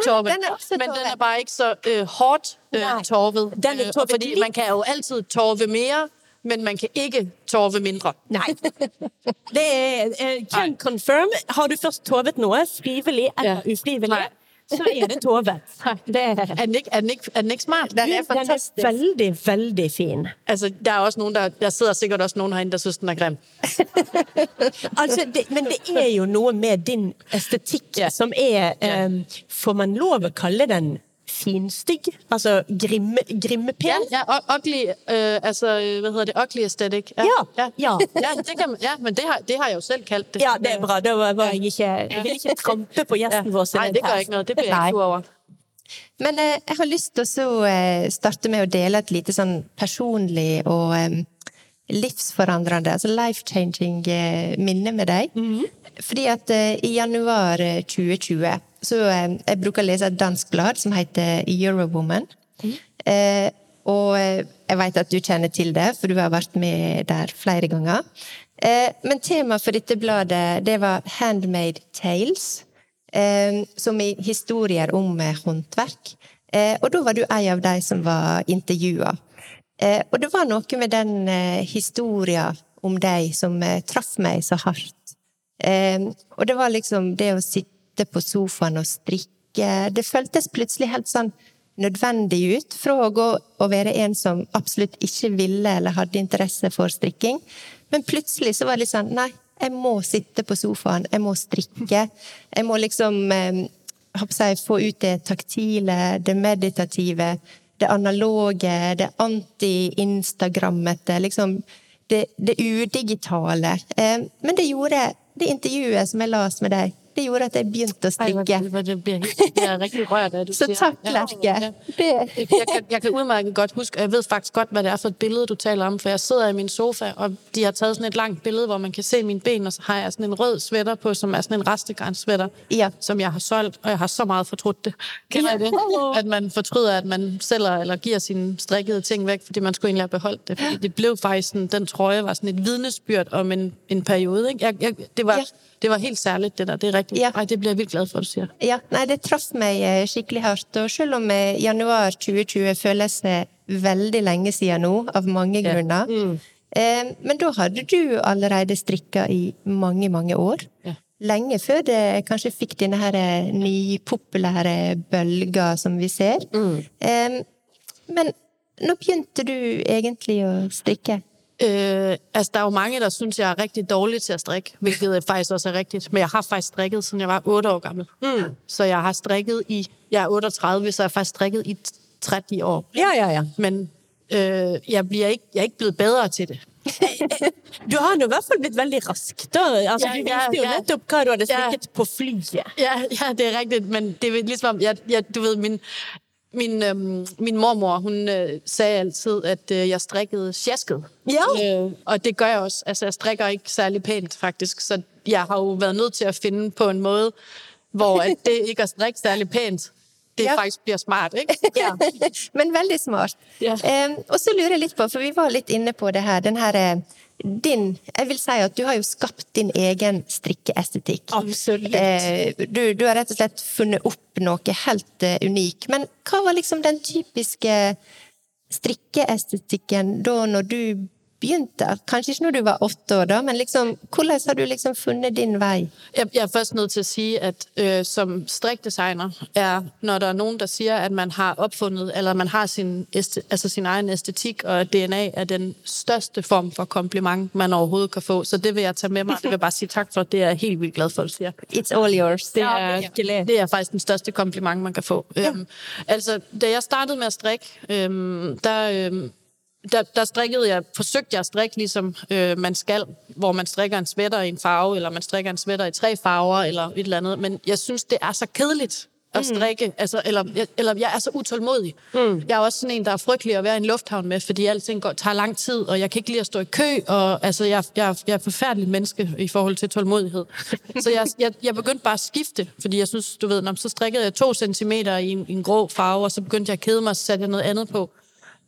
Speaker 2: også
Speaker 4: men den er bare ikke så uh, hardt uh,
Speaker 3: Nej.
Speaker 4: torvet.
Speaker 3: Den er
Speaker 4: Øh,
Speaker 3: uh,
Speaker 4: fordi man kan jo altid torve mere, men man kan ikke tove mindre.
Speaker 3: Nei. Det er, eh, can confirm. Har du først tovet noe, frivillig eller
Speaker 4: Ja.
Speaker 3: ufrivillig,
Speaker 4: Nei.
Speaker 3: så er det tovet. Det er,
Speaker 4: den ikke, er den er fantastisk. smart?
Speaker 2: Den er
Speaker 3: veldig, veldig fin.
Speaker 4: Altså, der er også noen der, der sidder sikkert også nogen herinde, der syns den er grim.
Speaker 3: Altså, det, men det er jo noe med din estetikk
Speaker 4: Ja.
Speaker 3: som er um, Får man lov å kalle den finstygg? Altså grimme, grimmepen?
Speaker 4: ja ja ugly, øh, altså, hva heter det, ugly aesthetic.
Speaker 3: Ja,
Speaker 4: ja.
Speaker 3: ja.
Speaker 4: ja, det kan, ja men det har, det har jeg jo selv kalt det.
Speaker 3: Ja, det er bra. Da var var jeg ikke Jeg vil ikke trampe på gjesten vår.
Speaker 4: Nei, det
Speaker 3: gjør
Speaker 4: ikke noe. Det blir jeg ikke over.
Speaker 2: Men eh, jeg har lyst til å så, eh, starte med å dele et lite sånn personlig og eh, livsforandrende, altså life-changing minne med deg. Fordi at i januar eh, 2020 så eh, Jeg bruker å lese et dansk blad som heter Eurowoman. Eh, og eh, jeg vet at du kjenner til det, for du har vært med der flere ganger. Eh, men temaet for dette bladet det var Handmade Tales. Eh, som i historier om eh, håndverk. Eh, og da var du en av de som var intervjua. Eh, og det var noe med den historien om deg som traff meg så hardt. Og det var liksom det å sitte på sofaen og strikke Det føltes plutselig helt sånn nødvendig ut fra å gå og være en som absolutt ikke ville eller hadde interesse for strikking. Men plutselig så var det litt sånn Nei, jeg må sitte på sofaen, jeg må strikke. Jeg må liksom eh, jeg få ut det taktile, det meditative, det analoge, det anti-instagrammete, liksom det, det udigitale. Eh, men det gjorde det intervjuet som jeg las med deg, det gjorde at jeg begynte å strikke. Så takk,
Speaker 4: Ja,
Speaker 2: Lærke.
Speaker 4: Jeg kan, jeg kan udmærket godt huske, og jeg vet faktisk godt, hva det er for et billede, du taler om, for jeg sidder i min sofa, og de har taget et langt billede, hvor man kan se mine ben, og så har jeg en rød sweater på, som er en restegarnsvætter,
Speaker 2: Ja.
Speaker 4: som jeg har solgt, og jeg har så mye fortrudt det. Jeg det? At man fortryder, at man sælger eller giver sine strikkede ting væk, fordi man skulle egentlig ha beholdt det. Fordi det blev faktisk sådan, den trøje var sådan et vidnesbyrd om en, en periode. Ikke? Jeg, jeg, det, var,
Speaker 2: Ja.
Speaker 4: Det var helt særlig, det der. Det er.
Speaker 2: Ja.
Speaker 4: Ej, det ble jeg veldig glad for, at du sier.
Speaker 2: ja, nei, det traff meg eh, skikkelig hardt. Og selv om eh, januar 2020 føles veldig lenge siden nå, av mange grunner, eh, men da hadde du allerede strikka i mange, mange år.
Speaker 4: Ja.
Speaker 2: Lenge før det kanskje fikk denne her nypopulære bølga som vi ser. Eh, men når begynte du egentlig å strikke?
Speaker 4: Øh, altså, der er jo mange, der synes, jeg er rigtig dårlig til at strikke, hvilket faktisk også er rigtigt. Men jeg har faktisk strikket, siden jeg var 8 år gammel. Mm. Så jeg har strikket i... Jeg er 38, så jeg har faktisk strikket i 30 år.
Speaker 3: Ja, ja, ja.
Speaker 4: Men øh, jeg, bliver ikke, jeg er ikke blevet bedre til det.
Speaker 3: Du har nå i hvert fall blitt veldig rask. Da, altså,
Speaker 4: Ja,
Speaker 3: du
Speaker 4: ja,
Speaker 3: viste jo
Speaker 4: ja.
Speaker 3: nettopp hva du hadde
Speaker 4: Ja.
Speaker 3: strikket på flyet.
Speaker 4: Ja, ja, det er rigtigt, men det er ligesom, jeg, jeg, du ved, min, min, øhm, min mormor, hun øh, sagde altid, at øh, jeg strikkede sjasket.
Speaker 3: Ja.
Speaker 4: Øh, og det gør jeg også. Altså, jeg strikker ikke særlig pænt, faktisk. Så jeg har jo været nødt til at finde på en måde, hvor at det ikke at strikke særlig pænt, det
Speaker 2: Ja.
Speaker 4: faktisk bliver smart, ikke?
Speaker 2: Ja, men veldig smart.
Speaker 4: Ja.
Speaker 2: Eh, og så lurer jeg litt på, for vi var litt inne på det her, den her eh, din Jeg vil si at du har jo skapt din egen strikkeestetikk.
Speaker 3: Absolutt.
Speaker 2: Eh, du, du har rett og slett funnet opp noe helt eh, unik. Men hva var liksom den typiske strikkeestetikken da når du begynte? Kanskje ikke når du var åtte år, da, men liksom, hvordan har du liksom funnet din vei?
Speaker 4: Jeg, jeg er først nødt til å si at øh, som strikdesigner er, når det er noen der sier at man har oppfunnet eller man har sin, altså sin egen estetikk, og DNA er den største form for kompliment, man overhovedet kan få. Så det vil jeg ta med meg. Det vil jeg bare si tak for. Det er jeg helt vildt glad for, at du sier.
Speaker 2: It's all yours.
Speaker 4: Det er, det er faktisk den største kompliment, man kan få. Ja. Øhm, altså, da jeg startet med å strikke, øhm, der, øhm, der, der strikkede jeg, forsøgte jeg at strikke, ligesom øh, man skal, hvor man strikker en sweater i en farve, eller man strikker en sweater i tre farver, eller et eller andet. Men jeg synes, det er så kedeligt. at strikke. Altså, eller, jeg- eller jeg er så utålmodig. Mm. Jeg er også sådan en, der er frygtelig at være i en lufthavn med, fordi alting går, tager lang tid, og jeg kan ikke lide at stå i kø, og altså, jeg, jeg, jeg er forfærdelig menneske i forhold til tålmodighed. så jeg, jeg, jeg begyndte bare at skifte, fordi jeg synes, du ved, når, så strikkede jeg to centimeter i en, i en grå farve, og så begyndte jeg at kede mig, så satte jeg noget andet på.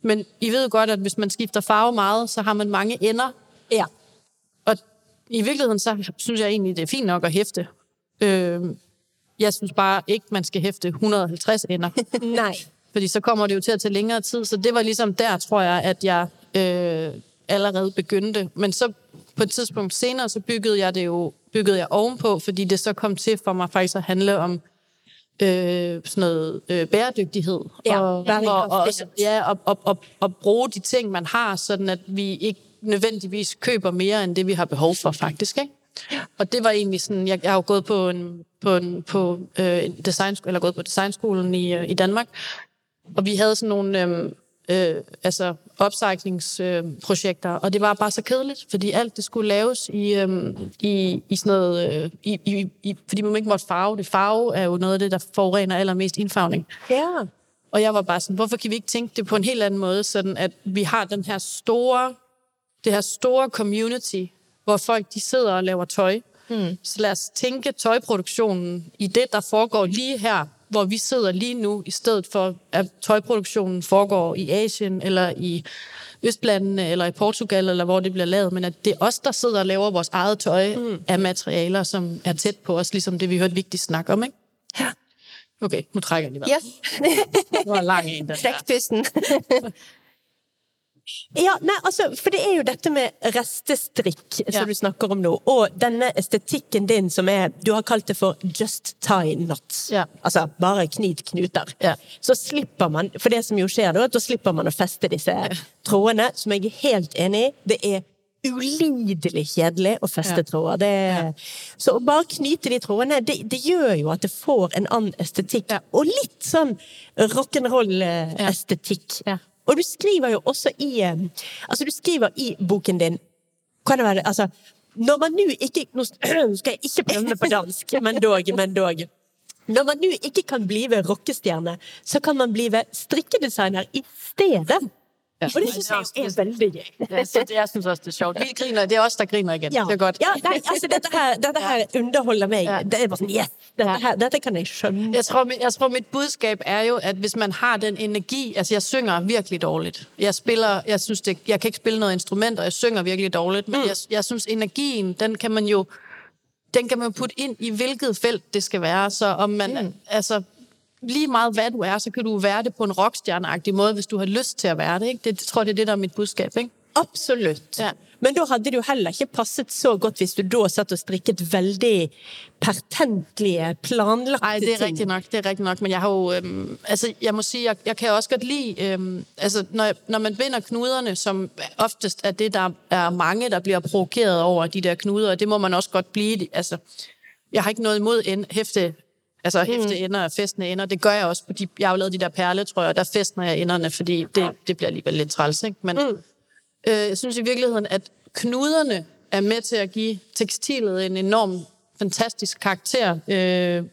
Speaker 4: Men I ved jo godt, at hvis man skifter farve meget, så har man mange ender.
Speaker 3: Ja.
Speaker 4: Og i virkeligheden, så synes jeg egentlig, det er fint nok at hæfte. Øh, jeg synes bare ikke, man skal hæfte 150 ender.
Speaker 3: Nej.
Speaker 4: Fordi så kommer det jo til at tage længere tid. Så det var ligesom der, tror jeg, at jeg øh, allerede begyndte. Men så på et tidspunkt senere, så byggede jeg det jo byggede jeg ovenpå, fordi det så kom til for mig faktisk at handle om øh, sådan noget øh, bæredygtighed.
Speaker 3: Ja,
Speaker 4: og, og, og, ja, og, og, og, og bruge de ting, man har, sådan at vi ikke nødvendigvis køber mere, end det vi har behov for, faktisk. Ikke? Og det var egentlig sådan, jeg, jeg har jo gået på en, på en på, øh, en design, eller gået på designskolen i, øh, i Danmark, og vi havde sådan nogle øh, øh, altså upcyclingsprojekter, og det var bare så kedeligt, fordi alt det skulle laves i, øh, i, i sådan noget, øh, i, i, i, fordi man ikke måtte farve. Det farve er jo noget af det, der forurener allermest indfarvning.
Speaker 3: Ja.
Speaker 4: Og jeg var bare sådan, hvorfor kan vi ikke tænke det på en helt anden måde, sådan at vi har den her store, det her store community, hvor folk de sidder og laver tøj. Mm. Så lad os tænke tøjproduktionen i det, der foregår lige her, hvor vi sidder lige nu, i stedet for at tøjproduktionen foregår i Asien, eller i Østlandene, eller i Portugal, eller hvor det bliver lavet, men at det er os, der sidder og laver vores eget tøj mm. af materialer, som er tæt på os, ligesom det, vi hørte vigtigt snakke om, ikke?
Speaker 2: Ja.
Speaker 4: Okay, nu trækker jeg lige vejret.
Speaker 2: Yes.
Speaker 4: Det var lang en, den der.
Speaker 3: Ja, nei, altså, for det er jo dette med restestrikk som
Speaker 4: Ja.
Speaker 3: du snakker om nå, og denne estetikken din som er Du har kalt det for just tie knots.
Speaker 4: Ja.
Speaker 3: Altså bare knyt knuter.
Speaker 4: Ja.
Speaker 3: Så slipper man For det som jo skjer da, da slipper man å feste disse trådene, som jeg er helt enig i. Det er ulidelig kjedelig å feste
Speaker 4: Ja.
Speaker 3: tråder. Det, Så å bare knyte de trådene, det, det gjør jo at det får en annen estetikk.
Speaker 4: Ja.
Speaker 3: Og litt sånn rock'n'roll-estetikk.
Speaker 4: Ja.
Speaker 3: Og du skriver jo også i eh, Altså, du skriver i boken din Kan det være Altså, når man nå ikke Nå skal jeg ikke prøve meg på dansk, men dog, men dog. Når man nå ikke kan blive rockestjerne, så kan man blive strikkedesigner i stedet. Og det synes jeg er veldig gøy.
Speaker 4: Ja, så det, jeg synes også, det er sjovt. Vi griner, det er oss der griner igjen.
Speaker 3: Ja,
Speaker 4: Det er godt.
Speaker 3: ja nei, altså, dette her, dette her underholder meg.
Speaker 4: Ja.
Speaker 3: Det er bare sånn, yes, dette, her, dette kan jeg skjønne.
Speaker 4: Jeg tror, jeg tror, mitt budskap er jo, at hvis man har den energi... Altså, jeg synger virkelig dårlig. Jeg spiller... Jeg synes, det, jeg kan ikke spille noe instrument, og jeg synger virkelig dårlig, Men mm. jeg, jeg synes, energien, den kan man jo... Den kan man putte inn i hvilket felt det skal være. Så om man... Mm. Altså, lige meget hvad du er, så kan du være det på en rockstjerneagtig måde, hvis du har lyst til at være det. Ikke? Det, tror jeg, det er det, der er mit budskab. Ikke?
Speaker 3: Absolutt.
Speaker 4: Ja.
Speaker 3: Men da hadde det jo heller ikke passet så godt hvis du da satt og strikket veldig pertentlige, planlagte
Speaker 4: Nei, det er riktig nok, det er riktig nok, men jeg har jo, øhm, altså jeg må si, jeg, jeg kan også godt lide, øhm, altså når, jeg- når man binder knuderne, som oftest er det, der er mange, der blir provokeret over de der knuder, og det må man også godt bli. altså jeg har ikke noe imod en hæfte, altså hæfte mm. ender og festende ender, det gør jeg også, fordi jeg har jo lavet de der perletrøjer, der festner jeg enderne, fordi det, det bliver alligevel lidt træls, ikke? Men mm. øh, jeg synes i virkeligheden, at knuderne er med til at give tekstilet en enorm fantastisk karakter, øh,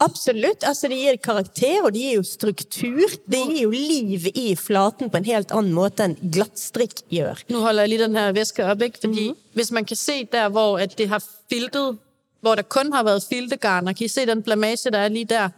Speaker 3: Absolutt. Altså, det gir karakter, og det gir jo struktur. Det gir jo liv i flaten på en helt annen måte enn glattstrikk gjør.
Speaker 4: Nå holder jeg lige den her væske opp, ikke? Fordi mm-hmm. hvis man kan se der, hvor at det har filtet, hvor der kun har været filtegarner, kan I se den blamage, der er lige der?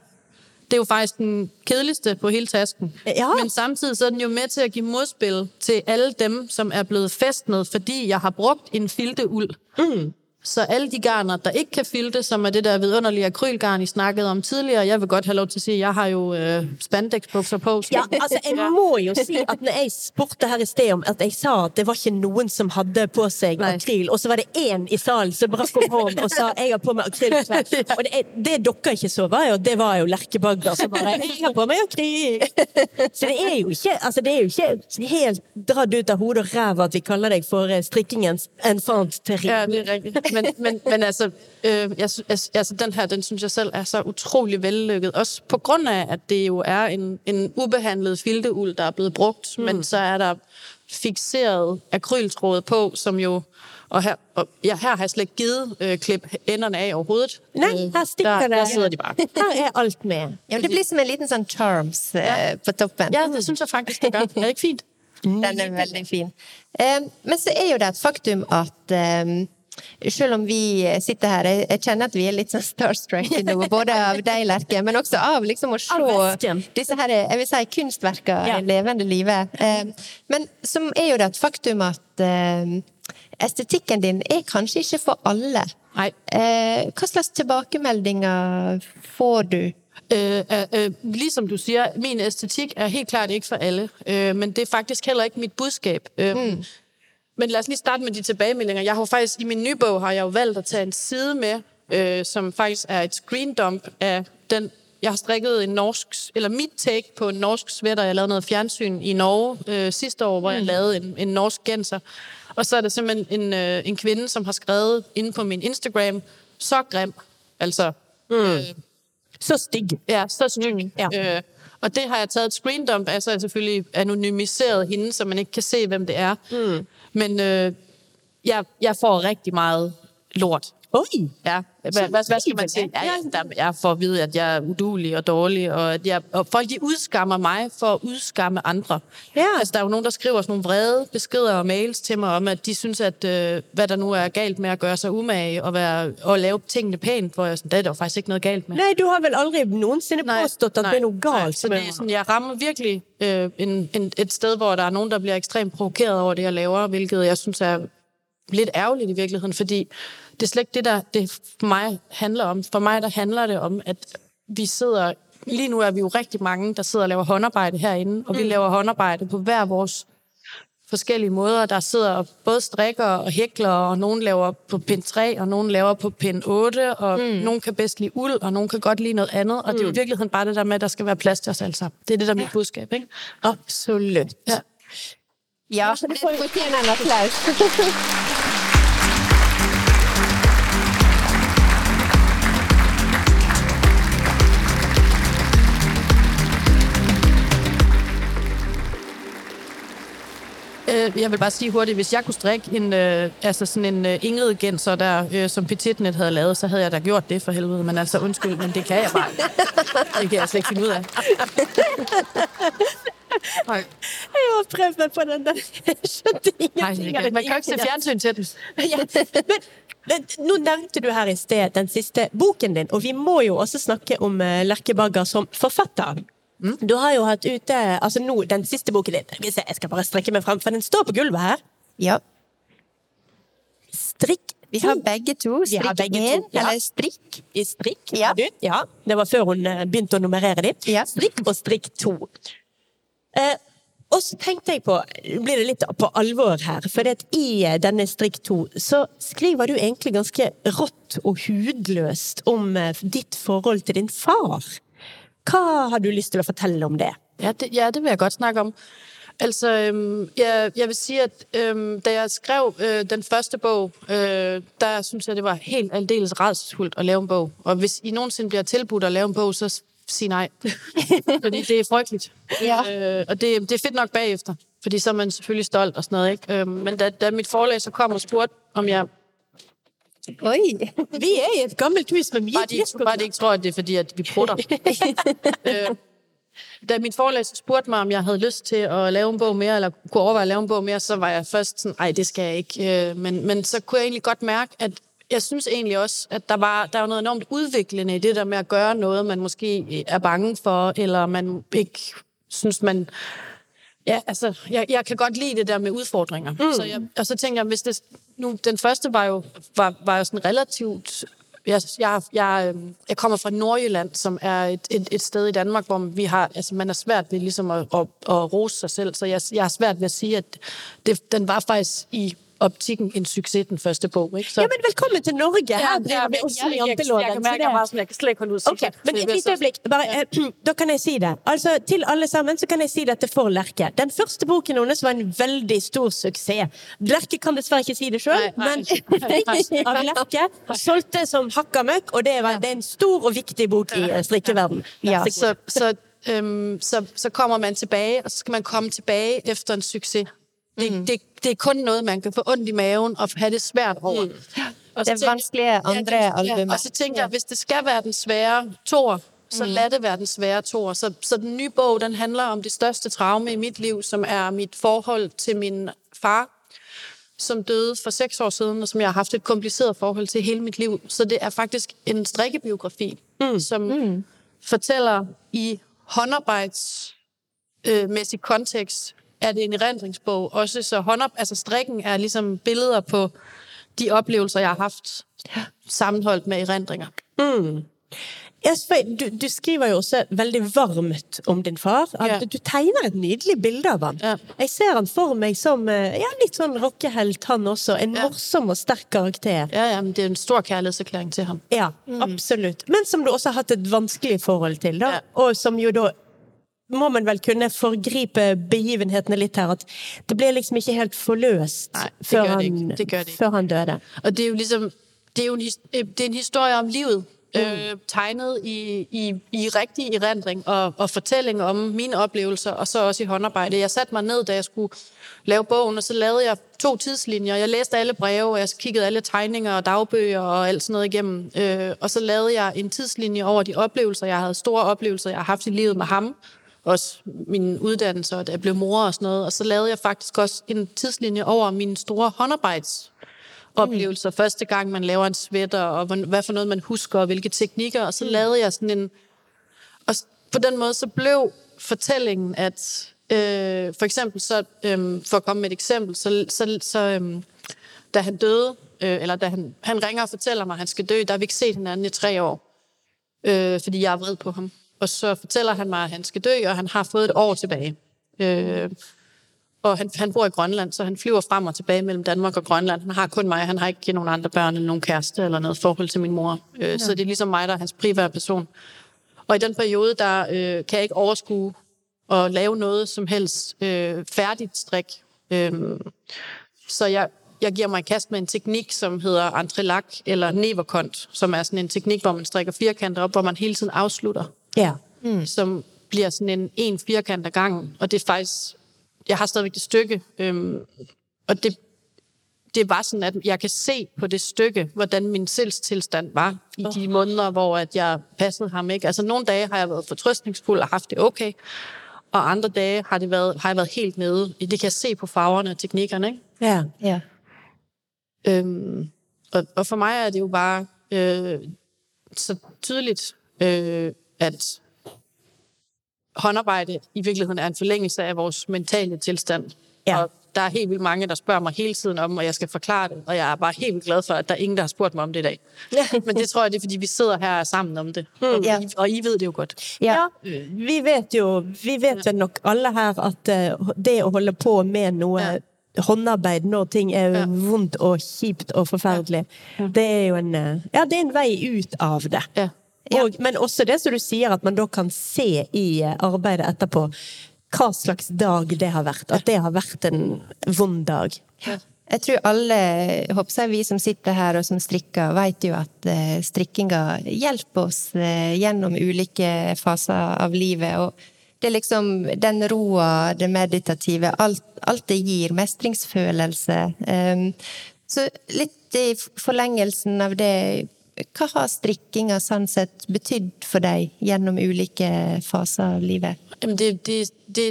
Speaker 4: Det er jo faktisk den kedeligste på hele tasken.
Speaker 3: Ja.
Speaker 4: Men samtidig så er den jo med til at give modspil til alle dem, som er blevet festnet, fordi jeg har brugt en filteuld. Mm. Så alle de garner, der ikke kan filte, som er det der vidunderlige akrylgarn, I snakkede om tidligere, jeg vil godt have lov til at sige, at jeg har jo øh, spandexbukser på.
Speaker 3: Ja, altså, jeg må jo si at når jeg spurte her i sted om at jeg sa at det var ikke noen som hadde på seg
Speaker 4: Nei.
Speaker 3: akryl, og så var det én i salen som brakk opp hånden og sa jeg har på meg akryl. Og det, det dere ikke så, var jo, det var jo Lerke Bagger som bare jeg har på meg akryl. Så det er jo ikke, altså, det er jo ikke helt dratt ut av hodet og ræva at vi kaller deg for eh, strikkingens enfant terrible.
Speaker 4: Ja, det er. Men, men, men altså, øh, jeg, altså, den her, den synes jeg selv er så utrolig vellykket. Også på grund af, at det jo er en, en ubehandlet filteuld, der er blevet brugt, mm. men så er der fixeret akryltråd på, som jo... Og her, og, ja, her har jeg slet ikke givet øh, klip enderne af overhovedet. Øh,
Speaker 3: her stikker
Speaker 4: der. Der sidder de bare.
Speaker 3: Her er alt med.
Speaker 2: Jamen, det blir som en liten sånn charms øh, på toppen.
Speaker 4: Ja, det synes jeg faktisk, det gør. Er det ikke fint?
Speaker 2: Den er veldig fin. Eh, men så er jo det et faktum at eh, selv om vi sitter her, jeg, kjenner at vi er litt sånn starstruck nå, både av deg, Lerke, men også av liksom å se disse her, jeg vil si kunstverkene
Speaker 3: Ja.
Speaker 2: i levende live. Eh, men som er jo det et faktum at eh, estetikken din er kanskje ikke for alle.
Speaker 4: Nej.
Speaker 2: Eh, hva slags tilbakemeldinger får du?
Speaker 4: Øh, øh, øh, ligesom du siger, min æstetik er helt klart ikke for alle, øh, men det er faktisk heller ikke mit budskab. Øh, mm. Men lad os lige starte med de tilbagemeldinger. Jeg har faktisk i min nye bog har jeg jo valgt at tage en side med, øh, som faktisk er et screen dump af den. Jeg har strikket en norsk, eller mit take på en norsk sweater. Jeg lavede noget fjernsyn i Norge øh, sidste år, hvor jeg lavede en, en norsk genser. Og så er der simpelthen en, øh, en kvinde, som har skrevet inde på min Instagram, så grim. Altså, øh,
Speaker 3: Så stig.
Speaker 4: Ja, så styg. Ja. Øh, og det har jeg taget et screendump af, så jeg selvfølgelig anonymiseret hende, så man ikke kan se, hvem det er. Mm. Men øh, jeg, jeg får rigtig meget lort.
Speaker 3: Oi!
Speaker 4: Ja, hvad, hvad, hvad skal man sige? Ja, ja, der, jeg får at vide, at jeg er udulig og dårlig, og, at jeg, og folk de udskammer mig for at udskamme andre.
Speaker 3: Ja.
Speaker 4: Altså, der er jo nogen, der skriver sådan nogle vrede beskeder og mails til mig om, at de synes, at øh, hvad der nu er galt med at gøre sig umage og, være, og lave tingene pænt, hvor jeg sådan, det er der jo faktisk ikke noget galt med.
Speaker 3: Nei, du har vel aldri noensinne påstått at det er noe galt
Speaker 4: så det er sådan, jeg rammer virkelig øh, en, en, et sted, hvor der er nogen, der bliver ekstremt provokeret over det, jeg laver, hvilket jeg synes er lidt ærgerligt i virkeligheden, fordi det er slet ikke det, der det for mig handler om. For mig der handler det om, at vi sidder... Lige nu er vi jo rigtig mange, der sidder og laver håndarbejde herinde, og vi laver håndarbejde på hver vores forskellige måder. Der sidder både strikker og hækler, og nogen laver på pind 3, og nogen laver på pind 8, og mm. nogen kan bedst lide uld, og nogen kan godt lide noget andet. Og det er jo i virkeligheden bare det der med, at der skal være plads til os alle sammen. Det er det, der er mit budskab, ikke?
Speaker 3: Absolutt.
Speaker 4: Ja.
Speaker 2: Ja, det fortjener en applaus.
Speaker 4: Øh, jeg vil bare sige hurtigt, hvis jeg kunne strikke en, øh, altså sådan en øh, Ingrid genser der, øh, som Petitnet havde lavet, så havde jeg da gjort det for helvede. Men altså, undskyld, men det kan jeg bare ikke. Det kan jeg slet ikke finde ud af. Nej,
Speaker 3: Jeg har prøvd meg på den der. Jeg
Speaker 4: nej det man kan ikke se fjernsyn til den.
Speaker 3: Ja. Men, men nå nevnte du her i sted den siste boken din, og vi må jo også snakke om uh, Lerke Bagger som forfatter. Du har jo hatt ute altså nå, den siste boken din Jeg skal bare strekke meg frem, for den står på gulvet her.
Speaker 2: Ja,
Speaker 3: Strikk
Speaker 2: vi har begge to. Strikk én,
Speaker 3: ja.
Speaker 2: eller strikk.
Speaker 3: i strikk.
Speaker 2: Ja.
Speaker 3: ja. Det var før hun eh, begynte å nummerere dem.
Speaker 2: Ja.
Speaker 3: Strikk og strikk to. Eh, og så tenkte jeg på, blir det litt på alvor her, for i eh, denne strikk to så skriver du egentlig ganske rått og hudløst om eh, ditt forhold til din far. Hva har du lyst til å fortelle om det?
Speaker 4: Ja, det, ja, det vil jeg godt snakke om. Altså, jeg, jeg vil si, at øhm, da jeg skrev øh, den første bog, øh, der synes jeg, det var helt aldeles rædselsfuldt at lave en bog. Og hvis I nogensinde bliver tilbudt at lave en bog, så si sig nej. fordi det er frygteligt.
Speaker 2: Ja.
Speaker 4: Øh, og det, det er fedt nok bagefter, fordi så er man selvfølgelig stolt og sådan noget. Ikke? Men da, da mit forlag så kom og spurgte, om jeg
Speaker 2: Oi!
Speaker 3: Vi er i et gammelt hus med mye
Speaker 4: ikke- bare de ikke tror, at det er fordi, at vi prutter. øh, da min foreleser spurgte mig, om jeg havde lyst til at lave en bog mere, eller kunne overveje at lave en bog mere, så var jeg først sådan, nej, det skal jeg ikke. Øh, men, men så kunne jeg egentlig godt mærke, at jeg synes egentlig også, at der var der var noget enormt udviklende i det der med at gøre noget, man måske er bange for, eller man ikke synes, man... Ja, altså, jeg, jeg kan godt lide det der med udfordringer. Mm. Så jeg, og så tænkte jeg, hvis det... Nu, den første var jo, var, var jo sådan relativt... Jeg, jeg, jeg, jeg kommer fra Nordjylland, som er et, et, et sted i Danmark, hvor vi har, altså man er svært ved ligesom at, at, at rose sig selv. Så jeg, jeg er svært ved at sige, at det, den var faktisk i optikken en suksess, den første bog. Ikke? Så,
Speaker 3: Ja, men velkommen til Norge! Her driver vi også med
Speaker 4: jeg, jeg, jeg,
Speaker 3: janteloven.
Speaker 4: jeg, jeg
Speaker 3: men et lite øyeblikk. Bare, eh, da kan jeg si det. Altså, Til alle sammen så kan jeg si dette for Lerke. Den første boken hennes var en veldig stor suksess. Lerke kan dessverre ikke si det sjøl, men av Lerke solgte som hakka møkk, og det, var, det er en stor og viktig bok i eh, strikkeverden.
Speaker 2: Ja.
Speaker 4: så, så, um, så, så kommer man tilbake, og så skal man komme tilbake efter en succes. Det,
Speaker 2: Mm.
Speaker 4: det, det er kun noget, man kan få ondt i maven og have det svært over.
Speaker 2: Mm.
Speaker 4: Og så
Speaker 2: Det
Speaker 4: er
Speaker 2: vanskelige andre
Speaker 4: Ja,
Speaker 2: albumet.
Speaker 4: og så tænker jeg, hvis det skal være den svære tor, så lad det være den svære tor. Så, så den nye bog, den handler om det største traume i mit liv, som er mit forhold til min far, som døde for seks år siden, og som jeg har haft et kompliceret forhold til hele mit liv. Så det er faktisk en strikkebiografi, mm. som mm. fortæller i håndarbejdsmæssig kontekst, er det en erindringsbog. Også så håndop, altså strikken er ligesom billeder på de oplevelser, jeg har haft, sammenholdt med erindringer.
Speaker 3: Mm. du, du skriver jo også veldig varmt om din far. At
Speaker 4: Ja.
Speaker 3: Du tegner et nydelig bilde av ham.
Speaker 4: Ja.
Speaker 3: Jeg ser han for meg som eh, ja, litt sånn rockehelt, han også. En morsom og sterk karakter.
Speaker 4: Ja, ja, men det er en stor kjærlighetserklæring til ham.
Speaker 3: Ja, absolutt. Men som du også har hatt et vanskelig forhold til, da. Og som jo da må man vel kunne forgripe begivenhetene litt her. At det ble liksom ikke helt forløst
Speaker 4: Nei,
Speaker 3: før, han, før han døde.
Speaker 4: Og det er jo liksom det er jo en, øh, det er en historie om livet, øh, tegnet i, i, i rigtig erindring og, og fortælling om mine oplevelser, og så også i håndarbejde. Jeg satte mig ned, da jeg skulle lave bogen, og så lavede jeg to tidslinjer. Jeg læste alle breve, og jeg kiggede alle tegninger og dagbøger og alt sådan noget igennem. Øh, og så lavede jeg en tidslinje over de oplevelser, jeg havde, store oplevelser, jeg har haft i livet med ham, også min uddannelse, og da jeg blev mor og sådan noget. Og så lavede jeg faktisk også en tidslinje over mine store håndarbejdsoplevelser. Mm. Første gang, man laver en sweater, og hvad for noget man husker, og hvilke teknikker. Og så lavede jeg sådan en... Og på den måde, så blev fortællingen, at øh, for eksempel, så, øh, for at komme med et eksempel, så, så, så øh, da han døde, øh, eller da han, han ringer og fortæller mig, at han skal dø, der har vi ikke set hinanden i tre år, øh, fordi jeg er vred på ham. Og så fortæller han mig, at han skal dø, og han har fået et år tilbage. Øh, og han, han bor i Grønland, så han flyver frem og tilbage mellem Danmark og Grønland. Han har kun mig, han har ikke nogen andre børn eller nogen kæreste eller noget forhold til min mor. Øh, så det er ligesom mig, der er hans primære person. Og i den periode, der øh, kan jeg ikke overskue at lave noget som helst øh, færdigt strik. Øh, så jeg, jeg giver mig i kast med en teknik, som hedder entrelac eller neverkont, som er sådan en teknik, hvor man strikker firkanter op, hvor man hele tiden afslutter
Speaker 3: Ja.
Speaker 4: mm. som bliver sådan en, en firkant ad gangen. Og det er faktisk... Jeg har stadigvæk det stykke, øhm, og det, det var sådan, at jeg kan se på det stykke, hvordan min selvstilstand var i de måneder, hvor at jeg passede ham. Ikke? Altså nogle dage har jeg været fortrøstningsfuld og haft det okay, og andre dage har, det været, har jeg været helt nede. Det kan jeg se på farverne og teknikkerne. Ikke?
Speaker 3: ja.
Speaker 2: Ja.
Speaker 4: Øhm, og, og for mig er det jo bare øh, så tydeligt, øh, at håndarbejde i virkeligheden er en forlængelse af vores mentale tilstand.
Speaker 3: Ja.
Speaker 4: Og der er helt vildt mange, der spørger mig hele tiden om, og jeg skal forklare det. Og jeg er bare helt vildt glad for, at der er ingen, der har spurgt mig om det i dag.
Speaker 3: Ja.
Speaker 4: Men det tror jeg, det er, fordi vi sidder her sammen om det. Og,
Speaker 2: Ja.
Speaker 4: I, og I ved det jo godt.
Speaker 2: Ja.
Speaker 3: Ja, vi vet jo vi vet jo nok alle her at eh, det å holde på med noe
Speaker 4: Ja.
Speaker 3: håndarbeid når ting er
Speaker 4: Ja.
Speaker 3: vondt og kjipt og forferdelig, det er jo en eh, Ja, det er en vei ut av det.
Speaker 4: Ja.
Speaker 3: Og, men også det som du sier, at man da kan se i arbeidet etterpå hva slags dag det har vært. At det har vært en vond dag.
Speaker 2: Jeg tror alle, håper jeg, vi som sitter her og som strikker, vet jo at eh, strikkinga hjelper oss eh, gjennom ulike faser av livet. Og det er liksom den roa, det meditative, alt, alt det gir. Mestringsfølelse. Um, så litt i forlengelsen av det, hva har strikkinga sånn sett betydd for deg gjennom ulike faser av livet?
Speaker 4: Det, det, det, det,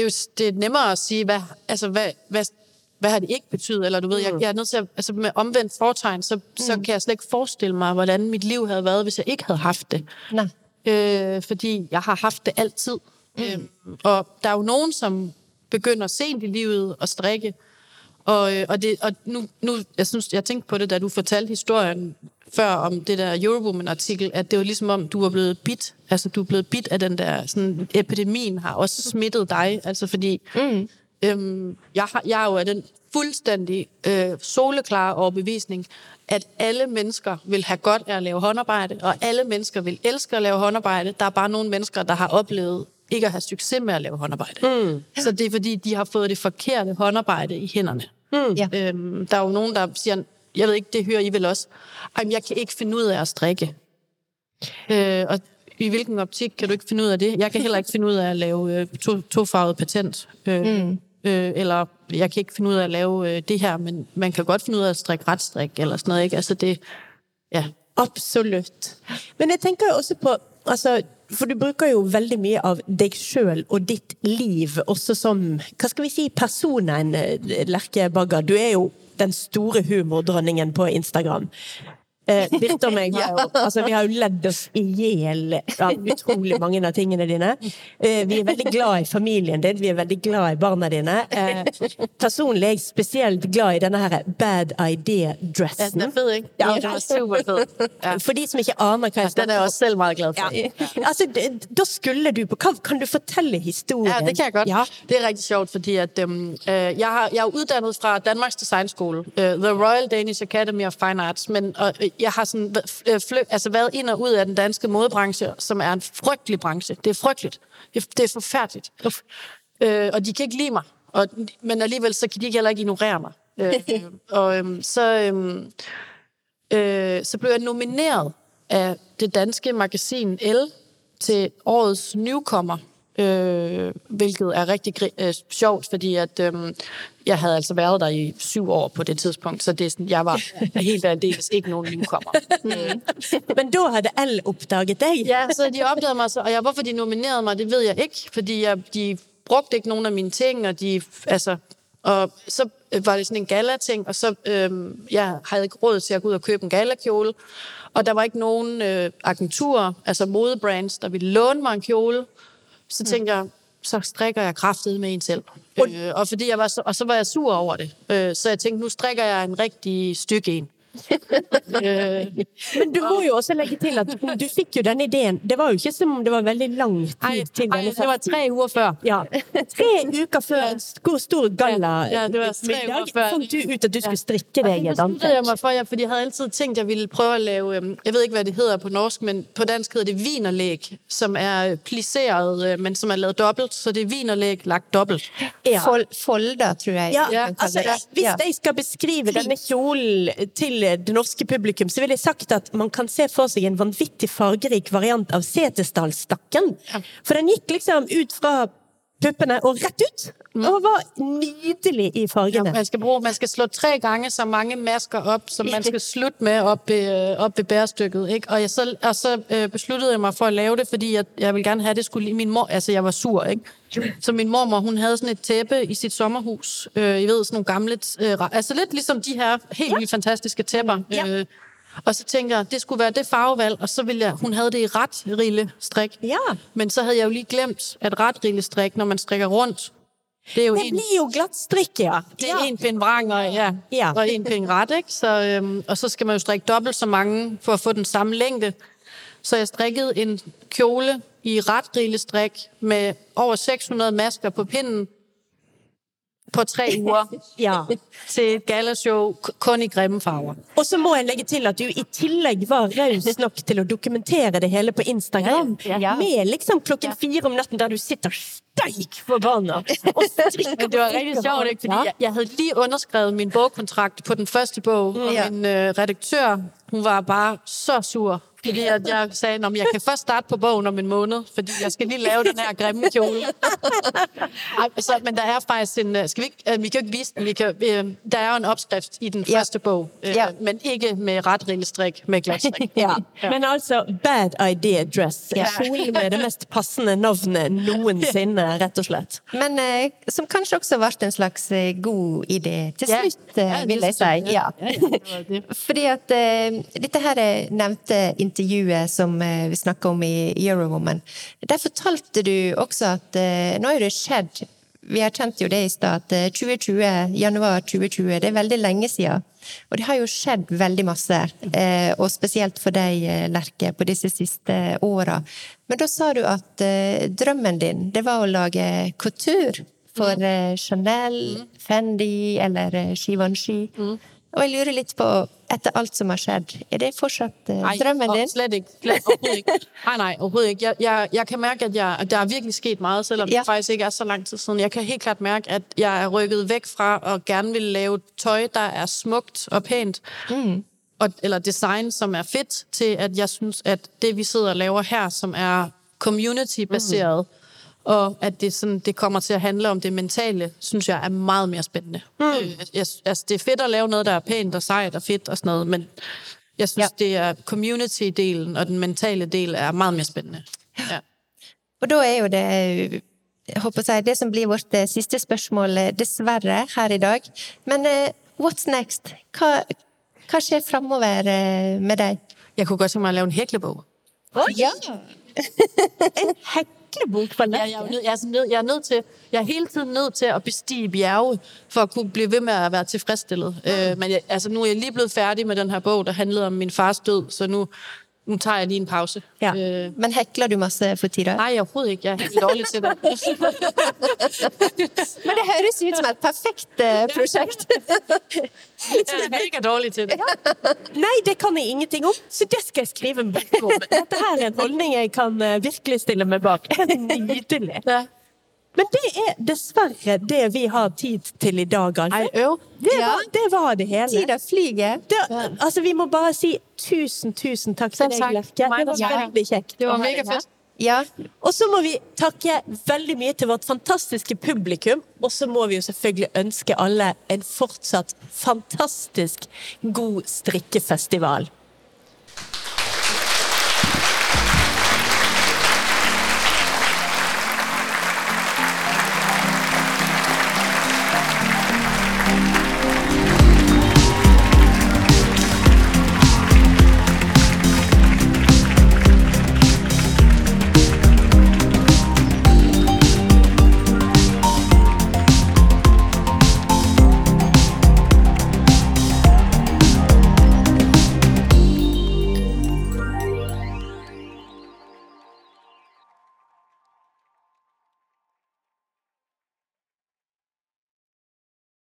Speaker 4: er jo det er nemmere å si hva, altså, hva, hva, hva har det ikke betydd? Eller du vet, jeg, jeg er nødt til å, altså med omvendt fortegn, så, så kan jeg slett ikke forestille meg hvordan mitt liv hadde vært hvis jeg ikke hadde haft det.
Speaker 2: Nei.
Speaker 4: Øh, fordi jeg har haft det altid. Mm. Øh, og det er jo noen som begynner sent i livet å strikke. Og, øh, og, det, og nu, nu, jeg synes, jeg tenkte på det, da du fortalte historien før om det der Eurowoman-artikel, at det var ligesom om, du var blevet bit. Altså, du er blevet bit af den der, sådan, epidemien har også smittet dig. Altså, fordi mm. øhm, jeg, har, jeg er jo af den fuldstændig øh, soleklare overbevisning, at alle mennesker vil have godt af at lave håndarbejde, og alle mennesker vil elske at lave håndarbejde. Der er bare nogle mennesker, der har oplevet ikke at have succes med at lave håndarbejde. Mm. Så det er fordi, de har fået det forkerte håndarbejde i hænderne.
Speaker 2: Mm. Ja.
Speaker 4: Øhm, der er jo nogen, der siger, jeg ved ikke, det hører I vel også, Jamen, jeg kan ikke finde ud af at strikke. Øh, og i hvilken optik kan du ikke finde ud af det? Jeg kan heller ikke finde ud af at lave øh, to, tofarvet patent. Øh, mm. øh, eller jeg kan ikke finde ud af at lave øh, det her, men man kan godt finde ud af at strikke retstrik, eller sådan noget, ikke? Altså det, ja.
Speaker 3: Absolutt. Men jeg tenker jo også på altså, For du bruker jo veldig mye av deg sjøl og ditt liv også som hva skal vi si, personen eh, Lerke Bagger. Du er jo den store humordronningen på Instagram. Eh, Birte og meg har jo, altså, vi har jo ledd oss i hjel av utrolig mange av tingene dine. Eh, vi er veldig glad i familien din, vi er veldig glad i barna dine. Eh, personlig er jeg spesielt glad i denne her bad idea-dressen. Ja. For de som ikke aner hva jeg
Speaker 4: Den er jeg selv veldig glad for.
Speaker 3: ja. Altså, da skulle du på Kan, kan du fortelle historien?
Speaker 4: Ja, det kan jeg godt.
Speaker 3: Ja.
Speaker 4: Det er rigtig sjovt, fordi at, øh, jeg, har, jeg er uddannet fra Danmarks Designskole, uh, The Royal Danish Academy of Fine Arts, men og, øh, jeg har sådan, øh, altså været ind og ud af den danske modebranche, som er en frygtelig branche. Det er frygteligt. Det, er forfærdeligt. Øh, og de kan ikke lide mig, og, men alligevel så kan de heller ikke ignorere mig. Øh, og øhm, så, øhm, øh, så blev jeg nomineret af det danske magasin L til årets newcomer, øh, hvilket er rigtig øh, sjovt, fordi at, øh, jeg havde altså været der i syv år på det tidspunkt, så det er sådan, jeg var helt aldeles ikke nogen nykommer. Mm.
Speaker 3: Men da hadde L oppdaget deg.
Speaker 4: Ja, så de opdagede mig så, og jeg, hvorfor de nominerede mig, det ved jeg ikke, fordi jeg, de brugte ikke nogen af mine ting, og de, altså, og så øh, var det sådan en gala-ting, og så, øh, jeg havde ikke råd til at gå ud og købe en galakjole, og der var ikke nogen øh, agenturer, altså modebrands, der ville låne mig en kjole, så tænkte jeg, så strikker jeg kraftet med en selv. Øh, og, fordi jeg var så, og så var jeg sur over det. Øh, så jeg tænkte, nu strikker jeg en rigtig stykke en.
Speaker 3: Men du må jo også legge til at du fikk jo den ideen. Det var jo ikke som om det var veldig lang tid til denne festen.
Speaker 4: det var tre uger før.
Speaker 3: Ja. Tre uker før hvor stor, gallamiddag galla
Speaker 4: Ja,
Speaker 3: fant du ut at du skulle strikke deg et
Speaker 4: Det jeg
Speaker 3: antrekk.
Speaker 4: for, jeg, fordi jeg havde altid tenkt jeg ville prøve å lave, jeg vet ikke, hva det hedder på norsk, men på dansk heter det wienerlegg, som er plissert, øh, men som er lavet dobbelt, så det er wienerlegg lagt dobbelt.
Speaker 3: Ja.
Speaker 2: Folder, tror jeg.
Speaker 3: Ja, altså, hvis
Speaker 2: Ja.
Speaker 3: jeg skal beskrive denne kjolen til det norske publikum, så vil jeg sagt at man kan se for seg en vanvittig fargerik variant av Setesdalsstakken. For den gikk liksom ut fra puppene og rett ut, og var nydelig i
Speaker 4: Ja, man, skal bruke, man skal slå tre gange så mange masker opp som man skal slutte med opp i, op ved bærestykket. Ikke? Og, jeg så, og så besluttet jeg meg for å lave det, fordi jeg, jeg ville gjerne ha det skulle min mor. Altså, jeg var sur, ikke? Så min mormor, hun havde sånn et tæppe i sitt sommerhus. Øh, I ved, sånne nogle gamle... Øh, altså litt liksom de her helt ja. fantastiske tæpper.
Speaker 3: Ja.
Speaker 4: Og så tænker jeg, det skulle være det farvevalg, og så ville jeg, hun havde det i ret rille strik.
Speaker 3: Ja.
Speaker 4: Men så havde jeg jo lige glemt, at ret rille strik, når man strikker rundt, det er jo
Speaker 3: Det
Speaker 4: en,
Speaker 3: blir jo glatt strikk, ja.
Speaker 4: det er en pind vrang og, ja,
Speaker 3: Ja.
Speaker 4: og en pind ret, ikke? Så, øhm, og så skal man jo strikke dobbelt så mange for at få den samme længde. Så jeg strikkede en kjole i ret rille strik med over 600 masker på pinden på tre uger
Speaker 3: Ja.
Speaker 4: til et galashow kun i grimme farver.
Speaker 3: Og så må jeg legge til at du i tillegg var raus nok til å dokumentere det hele på Instagram.
Speaker 2: Ja.
Speaker 3: Med liksom klokken fire om natten der du sitter steik forbanna og strikker
Speaker 4: Men det var rigtig sjovt, ikke? Fordi
Speaker 3: Ja.
Speaker 4: jeg, jeg havde lige underskrevet min bogkontrakt på den første bog, og
Speaker 2: Ja.
Speaker 4: min uh, redaktør, hun var bare så sur. Fordi at jeg sagde, at jeg kan først starte på bogen om en måned, fordi jeg skal lige lave den her grimme kjole. Ej, så, men der er faktisk en... øh, Skal vi, ikke, øh, vi kan jo ikke vise den. Vi kan, øh, der er jo en opskrift i den
Speaker 2: Ja.
Speaker 4: første bog,
Speaker 2: Ja.
Speaker 4: men ikke med ret rillestrik, med glasstrik.
Speaker 3: Ja. Men altså, Bad Idea Dress.
Speaker 2: Ja.
Speaker 3: Kjolen med det mest passende navnet noensinne, rett og slett.
Speaker 2: Men eh, som kanskje også ble en slags god idé til slutt,
Speaker 4: Ja, det
Speaker 2: vil jeg si. Ja.
Speaker 4: Ja, ja, det det.
Speaker 2: Fordi at eh, dette her nevnte intervjuet som eh, vi snakka om i Eurowoman, der fortalte du også at eh, nå har det skjedd Vi erkjente jo det i stad, at eh, 2020, januar 2020, det er veldig lenge siden. Og det har jo skjedd veldig masse, eh, og spesielt for deg, eh, Lerke, på disse siste åra. Men da sa du at eh, drømmen din, det var å lage couture for eh, Chanel, Fendi eller Givenchy. Givenchy. Og jeg lurer litt på, etter alt som har skjedd, er det fortsatt
Speaker 4: uh,
Speaker 2: drømmen din?
Speaker 4: Nei, ikke. Overhovedet ikke. Nei, nei, overhovedet ikke. Jeg, jeg, jeg kan mærke, at, jeg, at det er virkelig sket selv selvom
Speaker 2: Ja.
Speaker 4: det faktisk ikke er så lang tid siden. Jeg kan helt klart mærke, at jeg er rykket vekk fra og gerne vil lave tøy der er smukt og pænt, mm. og, eller design, som er fedt, til at jeg synes, at det vi sidder og laver her, som er community-basert, mm. Og at det, sådan, det kommer til at handle om det mentale, synes jeg er meget mere spændende. Mm. Øh, jeg, altså, det er fedt at lave noget, der er pænt og sejt og fedt og sådan noget, men jeg synes, ja. det er community-delen og den mentale del er meget mere spændende. Ja.
Speaker 2: Og da er jo det jeg håper å si, det som blir vårt eh, siste spørsmål, dessverre, her i dag. Men uh, what's next? Hva, hva skjer framover uh, med deg?
Speaker 4: Jeg kunne godt tenke meg å lave en hæklebog.
Speaker 2: Ja!
Speaker 3: Heklebok for
Speaker 4: Jeg, jeg, er nød, jeg, er nød, jeg er nød til, jeg er hele tiden nødt til at bestige bjerge, for at kunne blive ved med at være tilfredsstillet. Øh, men jeg, altså, nu er jeg lige blevet færdig med den her bog, der handlede om min fars død, så nu, nu tager jeg lige en pause.
Speaker 3: Ja.
Speaker 4: Øh,
Speaker 2: Men hekler du masse for tida?
Speaker 4: nej, overhovedet ikke. Jeg er helt dårlig til det.
Speaker 2: Men det høres ut som et perfekt eh, prosjekt.
Speaker 4: Jeg er mega dårlig til det.
Speaker 3: Nei, det kan jeg ingenting om, så det skal jeg skrive en bok om. Dette her er en holdning jeg kan eh, virkelig stille meg bak. Nydelig.
Speaker 4: Ja.
Speaker 3: Men det er dessverre det vi har tid til i dag, altså. Det
Speaker 2: Ja.
Speaker 3: var det, var det hele.
Speaker 2: Tida flyger.
Speaker 3: Altså, vi må bare si tusen, tusen takk til deg. Lerke. Det
Speaker 4: var
Speaker 3: veldig kjekt.
Speaker 4: Det var
Speaker 3: ha
Speaker 4: mega
Speaker 3: deg her.
Speaker 4: fedt.
Speaker 2: Ja.
Speaker 3: Og så må vi takke veldig mye til vårt fantastiske publikum. Og så må vi jo selvfølgelig ønske alle en fortsatt fantastisk god strikkefestival.